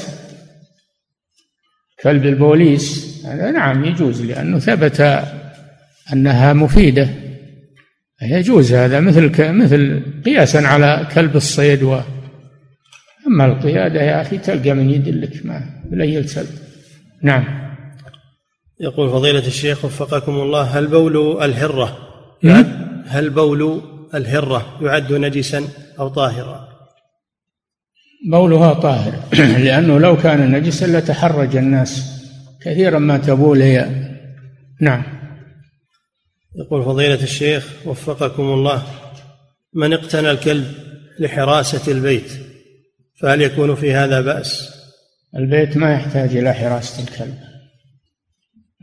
Speaker 1: كلب البوليس؟ هذا نعم يجوز لأنه ثبت أنها مفيدة. يجوز هذا مثل مثل قياسا على كلب الصيد و أما القيادة يا أخي تلقى من يدلك ما بلا الكلب نعم.
Speaker 2: يقول فضيلة الشيخ وفقكم الله هل بول الهرة هل بول الهرة يعد نجسا أو طاهرا؟
Speaker 1: بولها طاهر لأنه لو كان نجسا لتحرج الناس كثيرا ما تبول هي. نعم.
Speaker 2: يقول فضيلة الشيخ وفقكم الله من اقتنى الكلب لحراسة البيت؟ فهل يكون في هذا بأس؟
Speaker 1: البيت ما يحتاج إلى حراسة الكلب.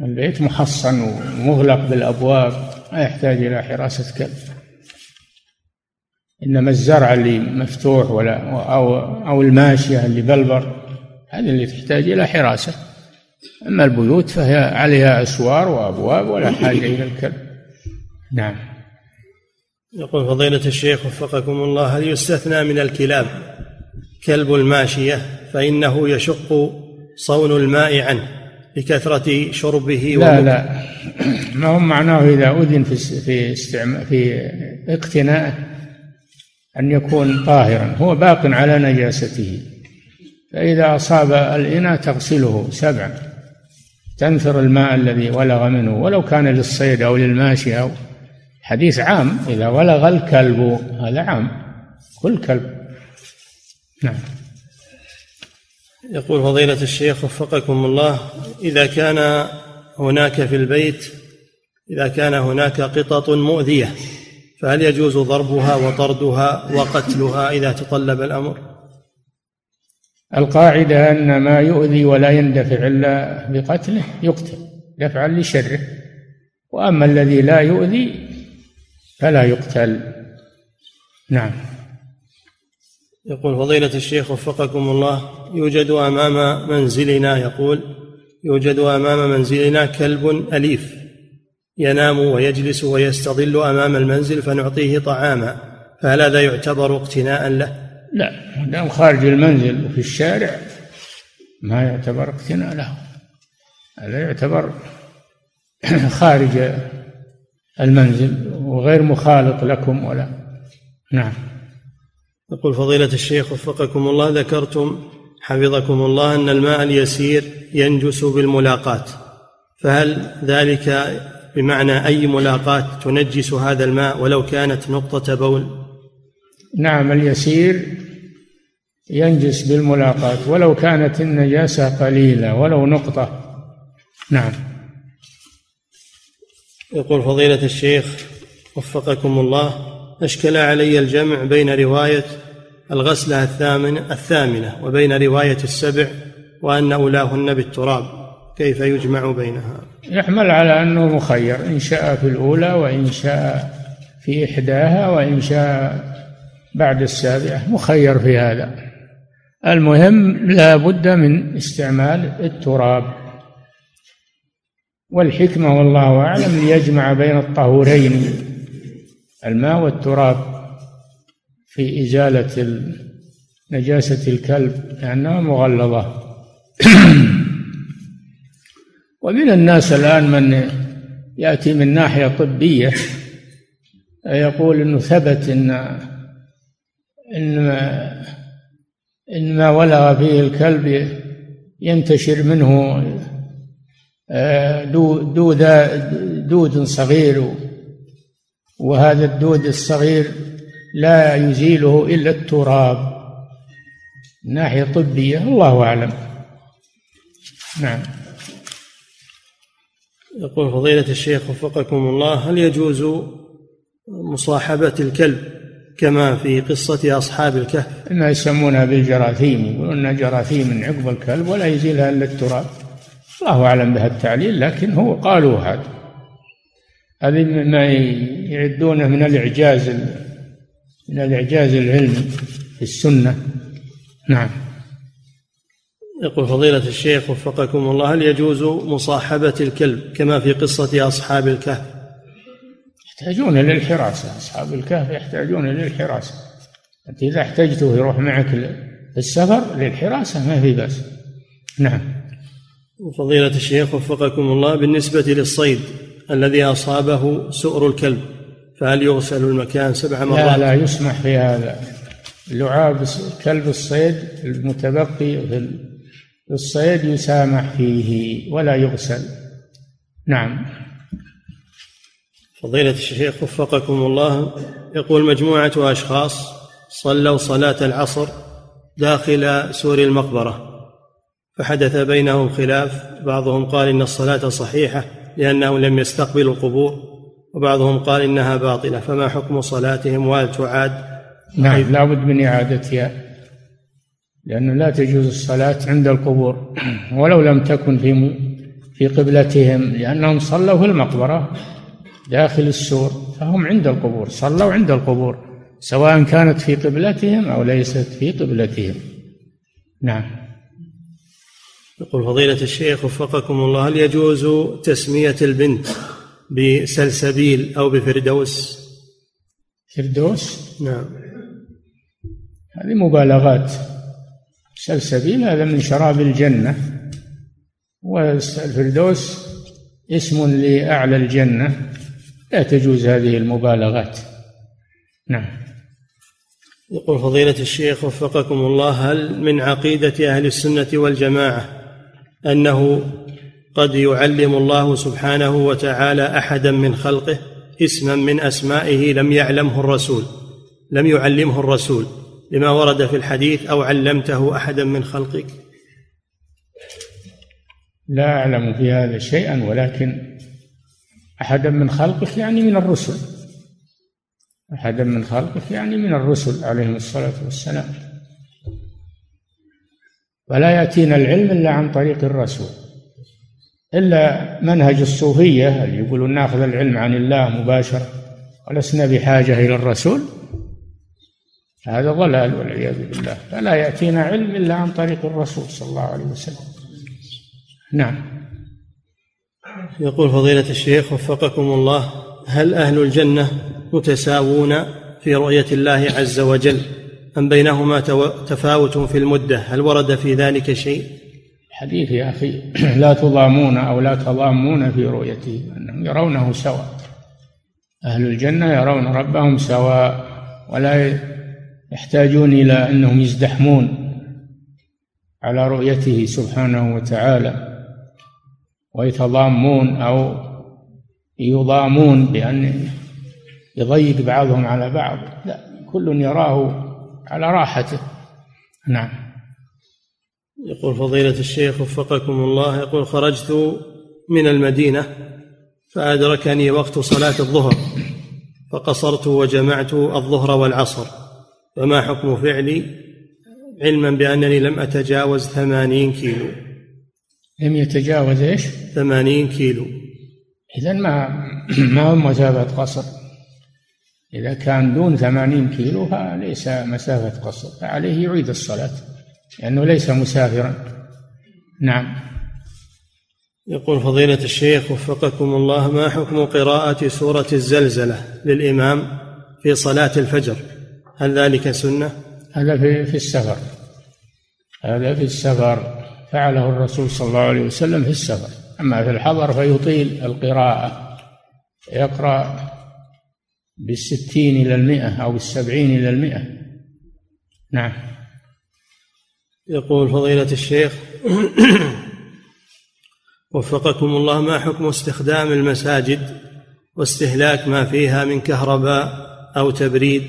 Speaker 1: البيت محصن ومغلق بالأبواب ما يحتاج إلى حراسة كلب. إنما الزرع اللي مفتوح ولا أو أو الماشية اللي بلبر هذه اللي تحتاج إلى حراسة. أما البيوت فهي عليها أسوار وأبواب ولا حاجة إلى الكلب. نعم.
Speaker 2: يقول فضيلة الشيخ وفقكم الله هل يستثنى من الكلاب كلب الماشية فإنه يشق صون الماء عنه بكثرة شربه
Speaker 1: لا لا. ما هو معناه إذا أذن في في استعمال في اقتنائه أن يكون طاهرا؟ هو باق على نجاسته. فإذا أصاب الإناء تغسله سبعا. تنثر الماء الذي ولغ منه. ولو كان للصيد أو للماشي أو حديث عام. إذا ولغ الكلب هذا عام. كل كلب. نعم.
Speaker 2: يقول فضيلة الشيخ وفقكم الله إذا كان هناك في البيت إذا كان هناك قطط مؤذية فهل يجوز ضربها وطردها وقتلها إذا تطلب الأمر؟
Speaker 1: القاعدة أن ما يؤذي ولا يندفع إلا بقتله يقتل دفعا لشره. وأما الذي لا يؤذي فلا يقتل. نعم.
Speaker 2: يقول فضيلة الشيخ وفقكم الله يوجد أمام منزلنا يقول يوجد أمام منزلنا كلب أليف ينام ويجلس ويستظل أمام المنزل فنعطيه طعاما فهل هذا يعتبر اقتناء له؟
Speaker 1: لا دام خارج المنزل وفي الشارع ما يعتبر اقتناء له هذا يعتبر خارج المنزل وغير مخالط لكم ولا نعم
Speaker 2: يقول فضيلة الشيخ وفقكم الله ذكرتم حفظكم الله أن الماء اليسير ينجس بالملاقاة فهل ذلك بمعنى أي ملاقاة تنجس هذا الماء ولو كانت نقطة بول؟
Speaker 1: نعم اليسير ينجس بالملاقاة ولو كانت النجاسة قليلة ولو نقطة. نعم.
Speaker 2: يقول فضيلة الشيخ وفقكم الله أشكل علي الجمع بين رواية الغسلة الثامنة الثامنة وبين رواية السبع وأن أولاهن بالتراب. كيف يجمع بينها؟
Speaker 1: يحمل على أنه مخير. إن شاء في الأولى وإن شاء في إحداها وإن شاء بعد السابعة. مخير في هذا. المهم لا بد من استعمال التراب. والحكمة والله أعلم ليجمع بين الطهورين. الماء والتراب في إزالة نجاسة الكلب لأنها مغلظة. ومن الناس الآن من يأتي من ناحية طبية يقول إنه ثبت ان إن ما إن ما ولغ فيه الكلب ينتشر منه آه، دود دود صغير وهذا الدود الصغير لا يزيله إلا التراب. ناحية طبية الله أعلم. نعم.
Speaker 2: يقول فضيلة الشيخ وفقكم الله هل يجوز مصاحبة الكلب كما في قصة أصحاب الكهف؟
Speaker 1: ما يسمونها بالجراثيم يقولون جراثيم من عقب الكلب ولا يزيلها إلا التراب. الله أعلم بها التعليل لكن هو قالوا هذا. هذه ما يعدونه من الإعجاز من الإعجاز العلمي في السنة. نعم.
Speaker 2: يقول فضيلة الشيخ وفقكم الله هل يجوز مصاحبة الكلب كما في قصة أصحاب الكهف؟
Speaker 1: يحتاجون للحراسة أصحاب الكهف يحتاجون للحراسة أنت إذا احتجته يروح معك في السفر للحراسة ما في بأس. نعم.
Speaker 2: فضيلة الشيخ وفقكم الله بالنسبة للصيد الذي أصابه سؤر الكلب فهل يغسل المكان سبع مرات؟
Speaker 1: لا لا يسمح في هذا لعاب كلب الصيد المتبقي في الصيد يسامح فيه ولا يغسل. نعم.
Speaker 2: فضيلة الشيخ وفقكم الله يقول مجموعة أشخاص صلوا صلاة العصر داخل سور المقبرة فحدث بينهم خلاف بعضهم قال إن الصلاة صحيحة لأنهم لم يستقبلوا القبور وبعضهم قال إنها باطلة فما حكم صلاتهم؟ وهل تعاد؟
Speaker 1: نعم لا بد من إعادتها لأنه لا تجوز الصلاة عند القبور ولو لم تكن في في قبلتهم لأنهم صلوا في المقبرة داخل السور فهم عند القبور صلوا عند القبور سواء كانت في قبلتهم أو ليست في قبلتهم. نعم.
Speaker 2: يقول فضيلة الشيخ وفقكم الله هل يجوز تسمية البنت بسلسبيل أو بفردوس؟
Speaker 1: فردوس؟
Speaker 2: نعم.
Speaker 1: هذه مبالغات. سلسبيل هذا من شراب الجنة. والفردوس اسم لأعلى الجنة. لا تجوز هذه المبالغات. نعم.
Speaker 2: يقول فضيلة الشيخ وفقكم الله هل من عقيدة أهل السنة والجماعة أنه قد يعلم الله سبحانه وتعالى أحدا من خلقه اسما من أسمائه لم يعلمه الرسول لم يعلمه الرسول لما ورد في الحديث أو علمته أحدا من خلقك.
Speaker 1: لا أعلم في هذا شيئا ولكن أحدا من خلقك يعني من الرسل. أحدا من خلقك يعني من الرسل عليهم الصلاة والسلام. ولا يأتينا العلم إلا عن طريق الرسول. إلا منهج الصوفية اللي يقولون ناخذ العلم عن الله مباشرة ولسنا بحاجة إلى الرسول هذا ضلال والعياذ بالله. فلا يأتينا علم إلا عن طريق الرسول صلى الله عليه وسلم. نعم.
Speaker 2: يقول فضيلة الشيخ وفقكم الله هل أهل الجنة متساوون في رؤية الله عز وجل؟ أم بينهما تفاوت في المدة؟ هل ورد في ذلك شيء؟
Speaker 1: حديث يا أخي لا تضامون أو لا تضامون في رؤيته أنهم يرونه سواء. أهل الجنة يرون ربهم سواء ولا يحتاجون إلى أنهم يزدحمون على رؤيته سبحانه وتعالى. ويتضامون أو يضامون بأن يضيق بعضهم على بعض. لا كل يراه على راحته. نعم.
Speaker 2: يقول فضيلة الشيخ وفقكم الله يقول خرجت من المدينة فأدركني وقت صلاة الظهر فقصرت وجمعت الظهر والعصر. فما حكم فعلي؟ علما بأنني لم أتجاوز ثمانين كيلو.
Speaker 1: لم يتجاوز إيش؟
Speaker 2: ثمانين كيلو.
Speaker 1: إذا ما ما هو مسافة قصر؟ إذا كان دون ثمانين كيلو فليس مسافة قصر فعليه يعيد الصلاة لأنه ليس مسافرا. نعم.
Speaker 2: يقول فضيلة الشيخ وفقكم الله ما حكم قراءة سورة الزلزلة للإمام في صلاة الفجر؟ هل ذلك سنة؟
Speaker 1: هذا في في السفر. هذا في السفر. فعله الرسول صلى الله عليه وسلم في السفر. أما في الحضر فيطيل القراءة يقرأ بالستين إلى المئة أو بالسبعين إلى المئة. نعم.
Speaker 2: يقول فضيلة الشيخ وفقكم الله ما حكم استخدام المساجد واستهلاك ما فيها من كهرباء أو تبريد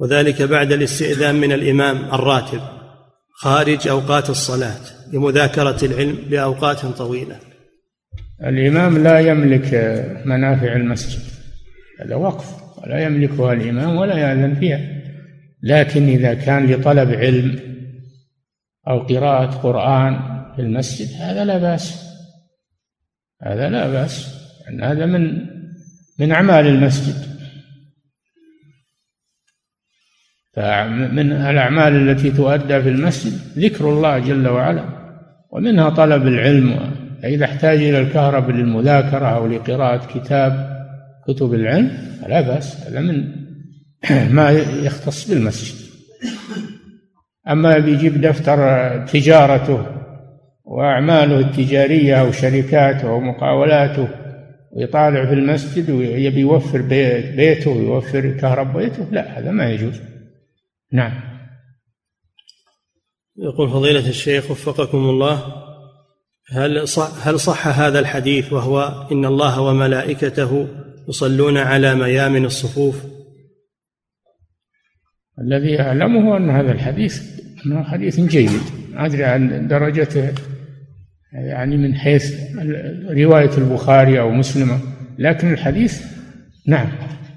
Speaker 2: وذلك بعد الاستئذان من الإمام الراتب خارج أوقات الصلاة لمذاكرة العلم لأوقات طويلة؟
Speaker 1: الإمام لا يملك منافع المسجد هذا وقف. ولا يملكها الإمام ولا يأذن فيها. لكن إذا كان لطلب علم أو قراءة قرآن في المسجد هذا لا بأس. هذا لا بأس أن هذا من من أعمال المسجد. فمن الأعمال التي تؤدى في المسجد ذكر الله جل وعلا ومنها طلب العلم. فإذا احتاج إلى الكهرباء للمذاكرة أو لقراءة كتاب كتب العلم لا بأس هذا من ما يختص بالمسجد. أما بيجيب دفتر تجارته وأعماله التجارية أو شركاته أو مقاولاته ويطالع في المسجد ويبي يوفر بيته ويوفر كهرباء بيته لا هذا ما يجوز. نعم.
Speaker 2: يقول فضيلة الشيخ وفقكم الله هل صح هل صح هذا الحديث وهو إن الله وملائكته يصلون على ميامن الصفوف.
Speaker 1: الذي اعلمه أن هذا الحديث أنه حديث جيد. أدري عن درجته يعني من حيث رواية البخاري أو مسلم لكن الحديث نعم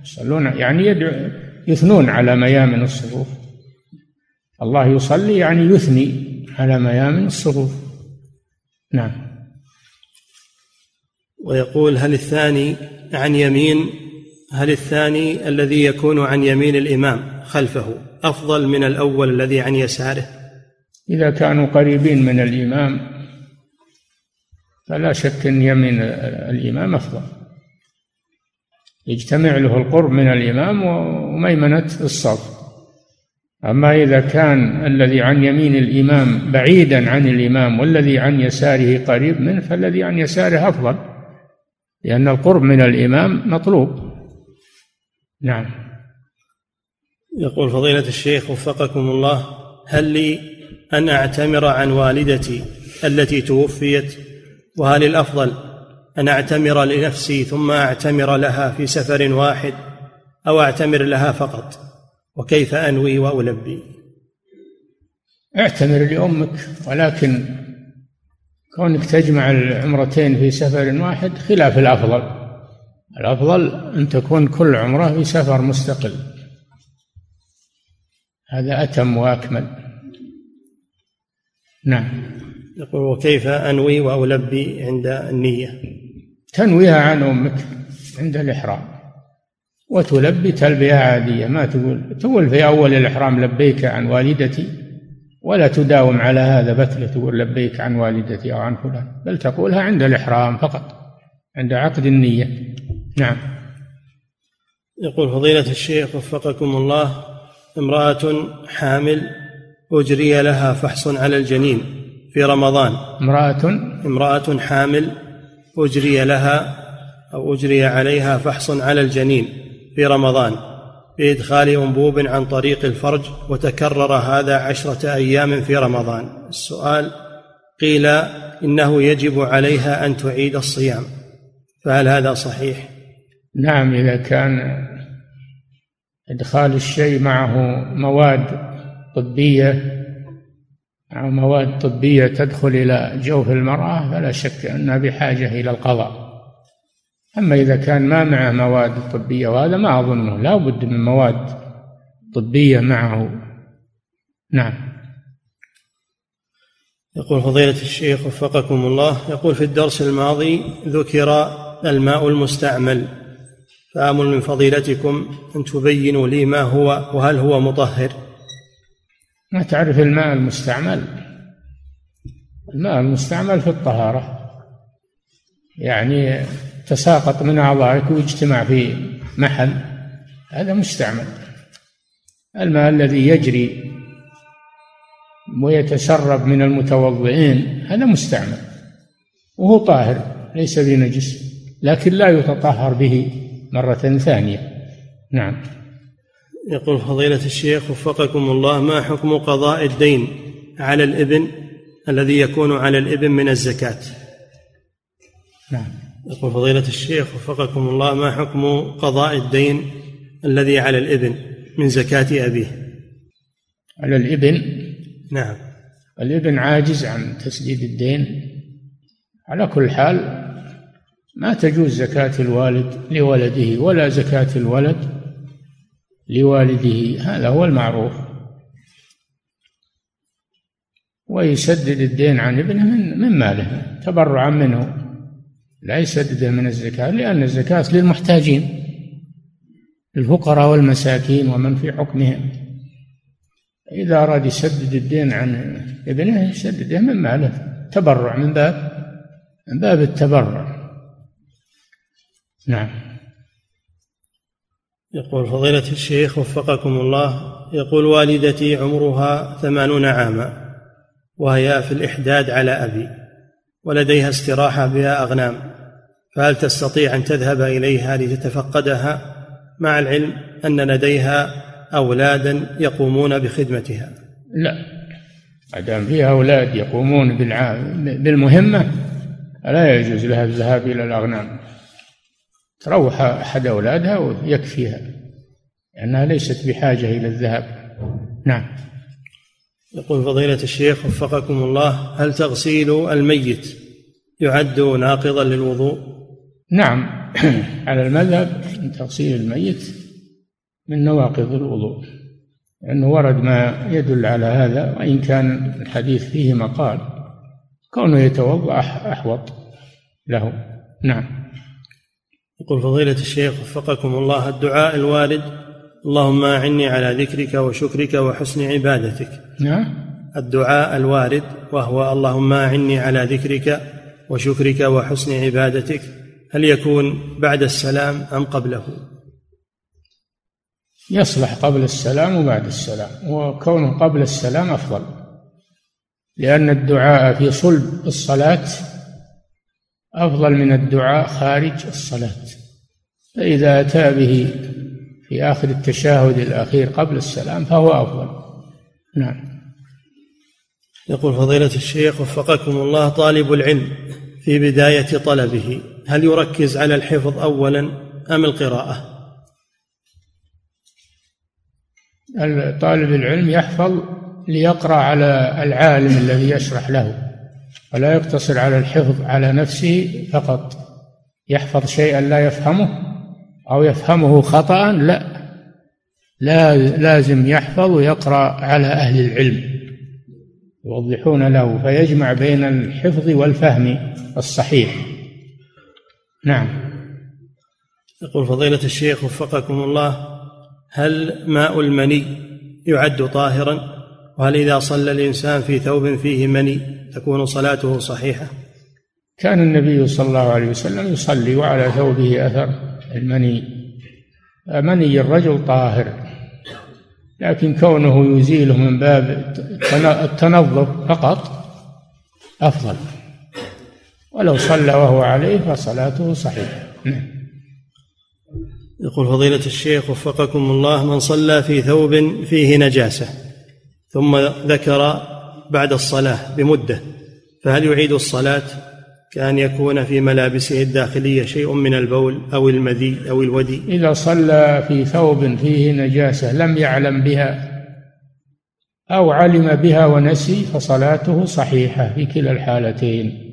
Speaker 1: يصلون يعني يدعو يثنون على ميامن الصفوف. الله يصلي يعني يثني على ميامن الصفوف. نعم.
Speaker 2: ويقول هل الثاني عن يمين هل الثاني الذي يكون عن يمين الإمام خلفه أفضل من الأول الذي عن يساره؟
Speaker 1: إذا كانوا قريبين من الإمام فلا شك أن يمين الإمام أفضل. يجتمع له القرب من الإمام وميمنة الصف. أما إذا كان الذي عن يمين الإمام بعيدا عن الإمام والذي عن يساره قريب منه فالذي عن يساره أفضل. لأن القرب من الإمام مطلوب. نعم.
Speaker 2: يقول فضيلة الشيخ وفقكم الله هل لي أن أعتمر عن والدتي التي توفيت؟ وهل الأفضل أن أعتمر لنفسي ثم أعتمر لها في سفر واحد أو أعتمر لها فقط؟ وكيف أنوي وألبي؟
Speaker 1: اعتمر لأمك ولكن كونك تجمع العمرتين في سفر واحد خلاف الأفضل. الأفضل أن تكون كل عمرة في سفر مستقل. هذا أتم وأكمل. نعم.
Speaker 2: يقول وكيف أنوي وألبي عند النية؟
Speaker 1: تنويها عن أمك عند الإحرام. وتلبي تلبية عادية. ما تقول؟ تقول في أول الإحرام لبيك عن والدتي. ولا تداوم على هذا بتلة تقول لبيك عن والدتي أو عن فلان بل تقولها عند الإحرام فقط عند عقد النية. نعم.
Speaker 2: يقول فضيلة الشيخ وفقكم الله امرأة حامل أجري لها فحص على الجنين في رمضان.
Speaker 1: امرأة؟
Speaker 2: امرأة حامل أجري لها أو أجري عليها فحص على الجنين في رمضان. بإدخال أنبوب عن طريق الفرج وتكرر هذا عشرة أيام في رمضان. السؤال قيل إنه يجب عليها أن تعيد الصيام. فهل هذا صحيح؟
Speaker 1: نعم إذا كان إدخال الشيء معه مواد طبية أو مواد طبية تدخل إلى جوف المرأة فلا شك أنها بحاجة إلى القضاء. أما إذا كان ما معه مواد طبية وهذا ما أظنه لا بد من مواد طبية معه. نعم.
Speaker 2: يقول فضيلة الشيخ وفقكم الله يقول في الدرس الماضي ذكر الماء المستعمل فآمل من فضيلتكم أن تبينوا لي ما هو وهل هو مطهر.
Speaker 1: ما تعرف الماء المستعمل؟ الماء المستعمل في الطهارة. يعني تساقط من أعضائك واجتمع في محل هذا مستعمل. الماء الذي يجري ويتسرب من المتوضئين هذا مستعمل. وهو طاهر ليس بنجس لكن لا يتطهر به مرة ثانية. نعم.
Speaker 2: يقول فضيلة الشيخ وفقكم الله ما حكم قضاء الدين على الإبن الذي يكون على الإبن من الزكاة؟
Speaker 1: نعم.
Speaker 2: يقول فضيلة الشيخ وفقكم الله ما حكم قضاء الدين الذي على الابن من زكاة أبيه؟
Speaker 1: على الابن
Speaker 2: نعم.
Speaker 1: الابن عاجز عن تسديد الدين. على كل حال ما تجوز زكاة الوالد لولده ولا زكاة الولد لوالده هذا هو المعروف. ويسدد الدين عن ابنه من من ماله تبرعا منه. لا يسدده من الزكاة لأن الزكاة للمحتاجين الفقراء والمساكين ومن في حكمهم. إذا أراد يسدد الدين عن ابنه يسدده من ماله. تبرع من باب من باب التبرع. نعم.
Speaker 2: يقول فضيلة الشيخ وفقكم الله يقول والدتي عمرها ثمانون عاما وهي في الإحداد على أبي. ولديها استراحة بها أغنام فهل تستطيع أن تذهب إليها لتتفقدها؟ مع العلم أن لديها أولادا يقومون بخدمتها.
Speaker 1: لا. ما دام فيها أولاد يقومون بالمهمة لا يجوز لها الذهاب إلى الأغنام. تروح أحد أولادها ويكفيها لأنها ليست بحاجة إلى الذهاب. نعم.
Speaker 2: يقول فضيلة الشيخ وفقكم الله هل تغسيل الميت يعد ناقضا للوضوء؟
Speaker 1: نعم. على المذهب تغسيل الميت من نواقض الوضوء لأنه ورد ما يدل على هذا وإن كان الحديث فيه مقال كونه يتوضأ أحوط له. نعم.
Speaker 2: يقول فضيلة الشيخ وفقكم الله الدعاء الوارد اللهم أعني على ذكرك وشكرك وحسن عبادتك.
Speaker 1: نعم.
Speaker 2: الدعاء الوارد وهو اللهم أعني على ذكرك وشكرك وحسن عبادتك. هل يكون بعد السلام أم قبله؟
Speaker 1: يصلح قبل السلام وبعد السلام وكونه قبل السلام أفضل. لأن الدعاء في صلب الصلاة أفضل من الدعاء خارج الصلاة. فإذا أتى به في آخر التشهد الأخير قبل السلام فهو أفضل. نعم.
Speaker 2: يقول فضيلة الشيخ وفقكم الله طالب العلم في بداية طلبه هل يركز على الحفظ أولا أم القراءة؟
Speaker 1: طالب العلم يحفظ ليقرأ على العالم الذي يشرح له ولا يقتصر على الحفظ على نفسه فقط. يحفظ شيئا لا يفهمه أو يفهمه خطأ لا. لا لازم يحفظ ويقرأ على أهل العلم يوضحون له فيجمع بين الحفظ والفهم الصحيح. نعم.
Speaker 2: يقول فضيلة الشيخ وفقكم الله هل ماء المني يعد طاهرا؟ وهل إذا صلى الإنسان في ثوب فيه مني تكون صلاته صحيحة؟
Speaker 1: كان النبي صلى الله عليه وسلم يصلي وعلى ثوبه أثر. المني مني الرجل طاهر لكن كونه يزيله من باب التنظف فقط أفضل. ولو صلى وهو عليه فصلاته صحيحة. نعم.
Speaker 2: يقول فضيلة الشيخ وفقكم الله من صلى في ثوب فيه نجاسة ثم ذكر بعد الصلاة بمدة فهل يعيد الصلاة؟ كأن يكون في ملابسه الداخلية شيء من البول أو المذي أو الودي.
Speaker 1: إذا صلى في ثوب فيه نجاسة لم يعلم بها أو علم بها ونسي فصلاته صحيحة في كلا الحالتين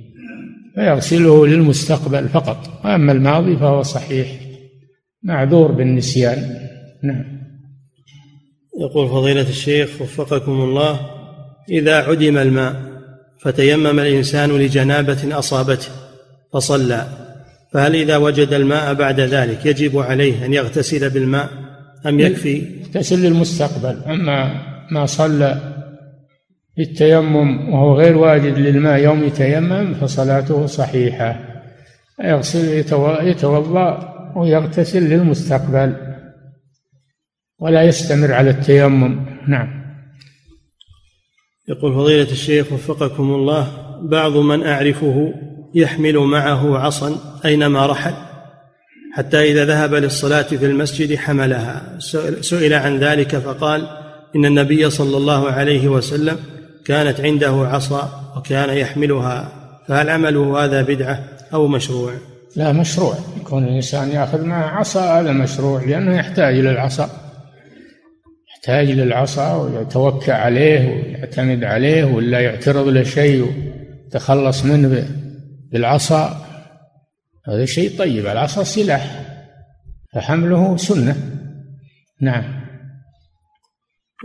Speaker 1: فيغسله للمستقبل فقط. وأما الماضي فهو صحيح معذور بالنسيان. نعم.
Speaker 2: يقول فضيلة الشيخ وفقكم الله إذا عدم الماء فتيمم الإنسان لجنابة أصابته فصلى. فهل إذا وجد الماء بعد ذلك يجب عليه أن يغتسل بالماء أم يكفي؟
Speaker 1: يغتسل للمستقبل. أما ما صلى بالتيمم وهو غير واجد للماء يوم يتيمم فصلاته صحيحة. يغسل يتوضأ ويغتسل للمستقبل. ولا يستمر على التيمم. نعم.
Speaker 2: يقول فضيلة الشيخ وفقكم الله بعض من أعرفه يحمل معه عصا أينما رحل حتى إذا ذهب للصلاة في المسجد حملها. سئل عن ذلك فقال إن النبي صلى الله عليه وسلم كانت عنده عصا وكان يحملها فهل عمله هذا بدعة أو مشروع؟
Speaker 1: لا مشروع. يكون الإنسان يأخذ معه عصا هذا مشروع لأنه يحتاج إلى العصا. يحتاج للعصا ويتوكى عليه ويعتمد عليه ولا يعترض له شيء ويتخلص منه بالعصا هذا شيء طيب العصا سلاح فحمله سنة. نعم.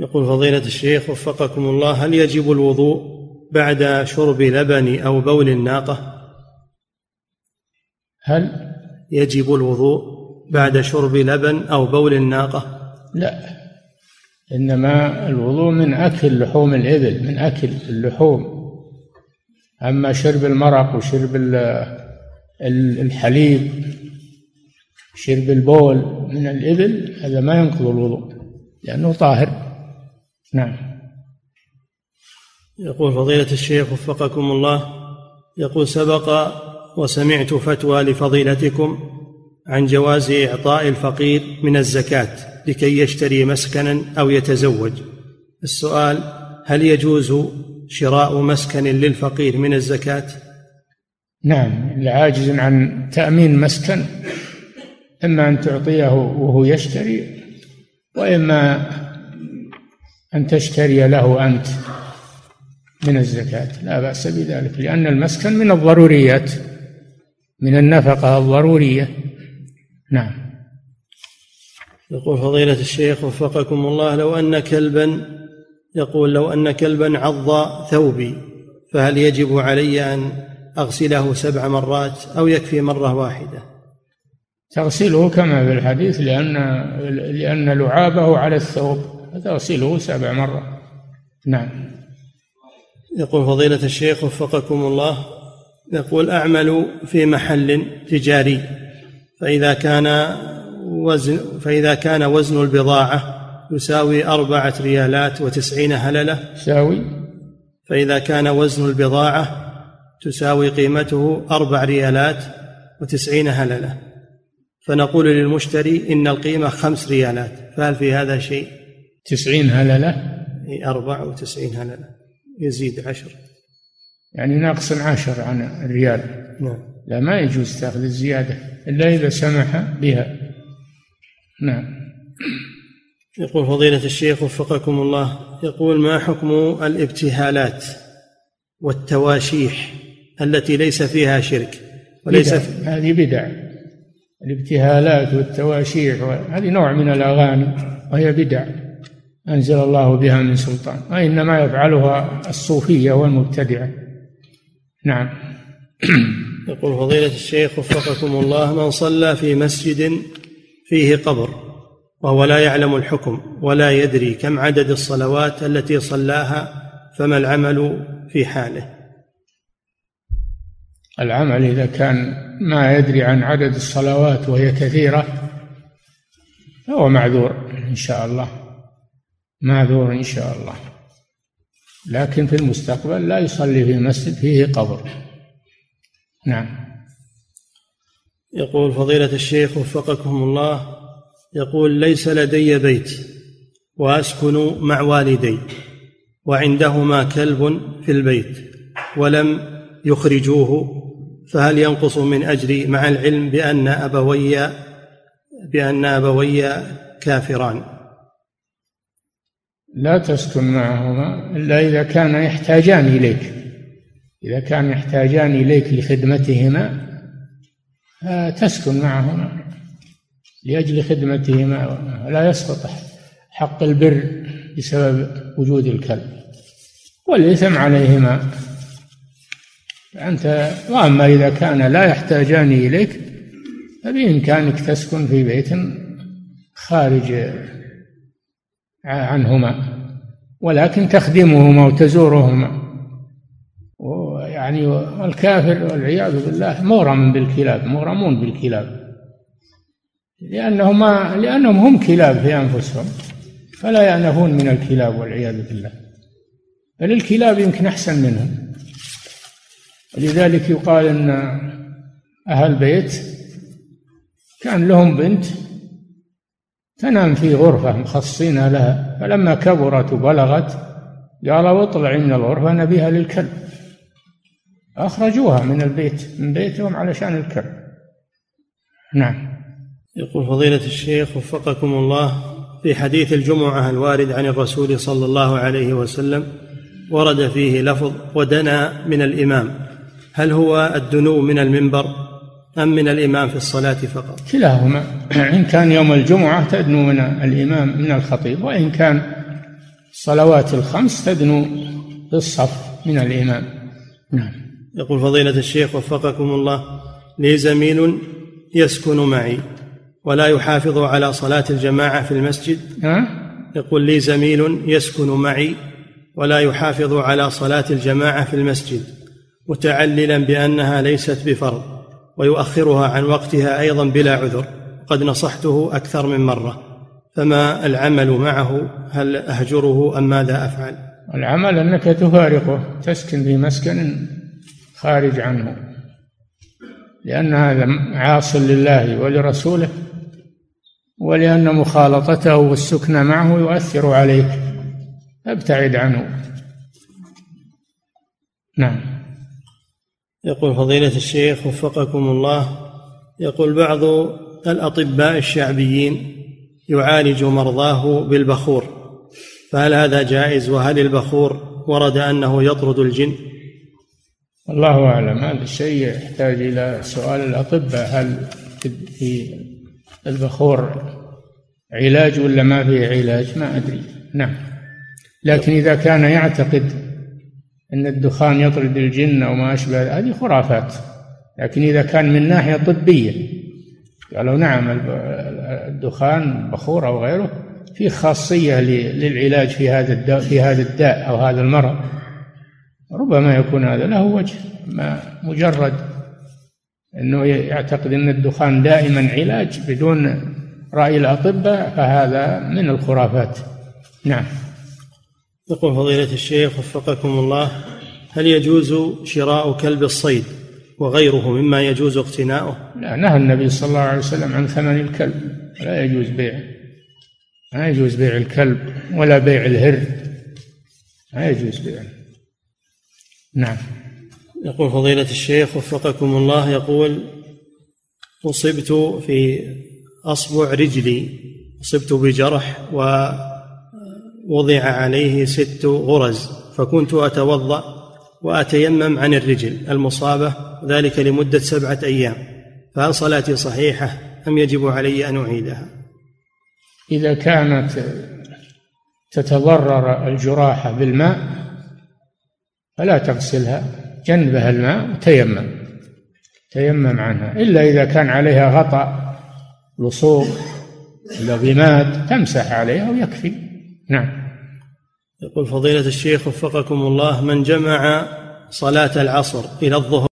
Speaker 2: يقول فضيلة الشيخ وفقكم الله هل يجب الوضوء بعد شرب لبن أو بول الناقة؟
Speaker 1: هل؟
Speaker 2: يجب الوضوء بعد شرب لبن أو بول الناقة؟
Speaker 1: لا. إنما الوضوء من أكل لحوم الإبل من أكل اللحوم. أما شرب المرق وشرب الحليب شرب البول من الإبل هذا ما ينقض الوضوء لأنه طاهر. نعم.
Speaker 2: يقول فضيلة الشيخ وفقكم الله يقول سبق وسمعت فتوى لفضيلتكم عن جواز إعطاء الفقير من الزكاة. لكي يشتري مسكنا أو يتزوج. السؤال هل يجوز شراء مسكن للفقير من الزكاة؟
Speaker 1: نعم العاجز عن تأمين مسكن إما أن تعطيه وهو يشتري وإما أن تشتري له أنت من الزكاة. لا بأس بذلك لأن المسكن من الضروريات من النفقة الضرورية. نعم.
Speaker 2: يقول فضيلة الشيخ وفقكم الله لو أن كلبا يقول لو أن كلبا عض ثوبي فهل يجب علي أن أغسله سبع مرات أو يكفي مرة واحدة؟
Speaker 1: تغسله كما في الحديث لأن لأن لعابه على الثوب فتغسله سبع مرات. نعم.
Speaker 2: يقول فضيلة الشيخ وفقكم الله يقول أعمل في محل تجاري فإذا كان وزن فإذا كان وزن البضاعة يساوي أربعة ريالات وتسعين هللة.
Speaker 1: يساوي؟
Speaker 2: فإذا كان وزن البضاعة تساوي قيمته أربع ريالات وتسعين هللة. فنقول للمشتري إن القيمة خمس ريالات. فهل في هذا شيء؟
Speaker 1: تسعين هللة؟
Speaker 2: أربع وتسعين هللة. يزيد عشر.
Speaker 1: يعني ناقص عشر عن الريال.
Speaker 2: نعم.
Speaker 1: لا ما يجوز تأخذ الزيادة إلا إذا سمح بها. نعم.
Speaker 2: يقول فضيلة الشيخ وفقكم الله يقول ما حكم الابتهالات والتواشيح التي ليس فيها شرك؟
Speaker 1: وليس بدع. هذه بدع. الابتهالات والتواشيح هذه نوع من الأغاني وهي بدع. أنزل الله بها من سلطان وإنما يفعلها الصوفية والمبتدعة. نعم.
Speaker 2: يقول فضيلة الشيخ وفقكم الله من صلى في مسجد فيه قبر وهو لا يعلم الحكم ولا يدري كم عدد الصلوات التي صلاها فما العمل في حاله.
Speaker 1: العمل إذا كان ما يدري عن عدد الصلوات وهي كثيرة فهو معذور إن شاء الله معذور إن شاء الله. لكن في المستقبل لا يصلي في مسجد فيه قبر. نعم.
Speaker 2: يقول فضيلة الشيخ وفقكم الله يقول ليس لدي بيت وأسكن مع والدي وعندهما كلب في البيت ولم يخرجوه فهل ينقص من أجري مع العلم بأن أبوي بأن أبوي كافران؟
Speaker 1: لا تسكن معهما إلا إذا كان يحتاجان إليك إذا كان يحتاجان إليك لخدمتهما تسكن معهما لأجل خدمتهما لا يسقط حق البر بسبب وجود الكلب. والإثم عليهما. أنت وأما إذا كان لا يحتاجان إليك فبإمكانك تسكن في بيت خارج عنهما ولكن تخدمهما وتزورهما. ويعني الكافر والعياذ بالله مغرم بالكلاب مغرمون بالكلاب. لأنهما لأنهم هم كلاب في أنفسهم فلا يأنفون من الكلاب والعياذ بالله. بل الكلاب يمكن أحسن منهم. ولذلك يقال أن أهل بيت كان لهم بنت تنام في غرفة مخصصينها لها فلما كبرت وبلغت قالوا اطلعي من الغرفة نبيها للكلب. أخرجوها من البيت من بيتهم علشان الكلب نعم.
Speaker 2: يقول فضيلة الشيخ وفقكم الله في حديث الجمعة الوارد عن الرسول صلى الله عليه وسلم ورد فيه لفظ ودنا من الإمام. هل هو الدنو من المنبر أم من الإمام في الصلاة فقط؟
Speaker 1: كلاهما. إن كان يوم الجمعة تدنو من الإمام من الخطيب وإن كان الصلوات الخمس تدنو بالصف من الإمام. نعم.
Speaker 2: يقول فضيلة الشيخ وفقكم الله لي زميل يسكن معي ولا يحافظ على صلاة الجماعة في المسجد؟ يقول لي زميل يسكن معي ولا يحافظ على صلاة الجماعة في المسجد متعللا بأنها ليست بفرض ويؤخرها عن وقتها أيضا بلا عذر قد نصحته أكثر من مرة. فما العمل معه؟ هل أهجره أم ماذا أفعل؟
Speaker 1: العمل أنك تفارقه تسكن في مسكن خارج عنه. لأن هذا عاص لله ولرسوله ولأن مخالطته والسكن معه يؤثر عليك. أبتعد عنه. نعم.
Speaker 2: يقول فضيلة الشيخ وفقكم الله يقول بعض الأطباء الشعبيين يعالج مرضاه بالبخور فهل هذا جائز؟ وهل البخور ورد أنه يطرد الجن؟
Speaker 1: الله أعلم. هذا الشيء يحتاج إلى سؤال الأطباء. هل في البخور علاج ولا ما فيه علاج؟ ما أدري. نعم. لكن إذا كان يعتقد أن الدخان يطرد الجن أو ما أشبه هذه خرافات. لكن إذا كان من ناحية طبية قالوا نعم الدخان بخور أو غيره فيه خاصية للعلاج في هذا الداء في هذا الداء أو هذا المرض. ربما يكون هذا له وجه ما مجرد أنه يعتقد أن الدخان دائما علاج بدون رأي الأطباء فهذا من الخرافات. نعم.
Speaker 2: يقول فضيلة الشيخ وفقكم الله هل يجوز شراء كلب الصيد وغيره مما يجوز اقتناؤه؟
Speaker 1: لا نهى النبي صلى الله عليه وسلم عن ثمن الكلب. لا يجوز بيعه ما يجوز بيع الكلب ولا بيع الهر ما يجوز بيعه نعم.
Speaker 2: يقول فضيلة الشيخ وفقكم الله يقول أصبت في أصبع رجلي أصبت بجرح ووضع عليه ست غرز فكنت أتوضأ وأتيمم عن الرجل المصابة ذلك لمدة سبعة أيام فهل صلاتي صحيحة أم يجب علي أن أعيدها؟
Speaker 1: إذا كانت تتضرر الجراحة بالماء فلا تغسلها جنبها الماء وتيمم تيمم عنها إلا إذا كان عليها غطاء لصوق ولا ضماد تمسح عليها ويكفي. نعم.
Speaker 2: يقول فضيلة الشيخ وفقكم الله من جمع صلاة العصر إلى الظهر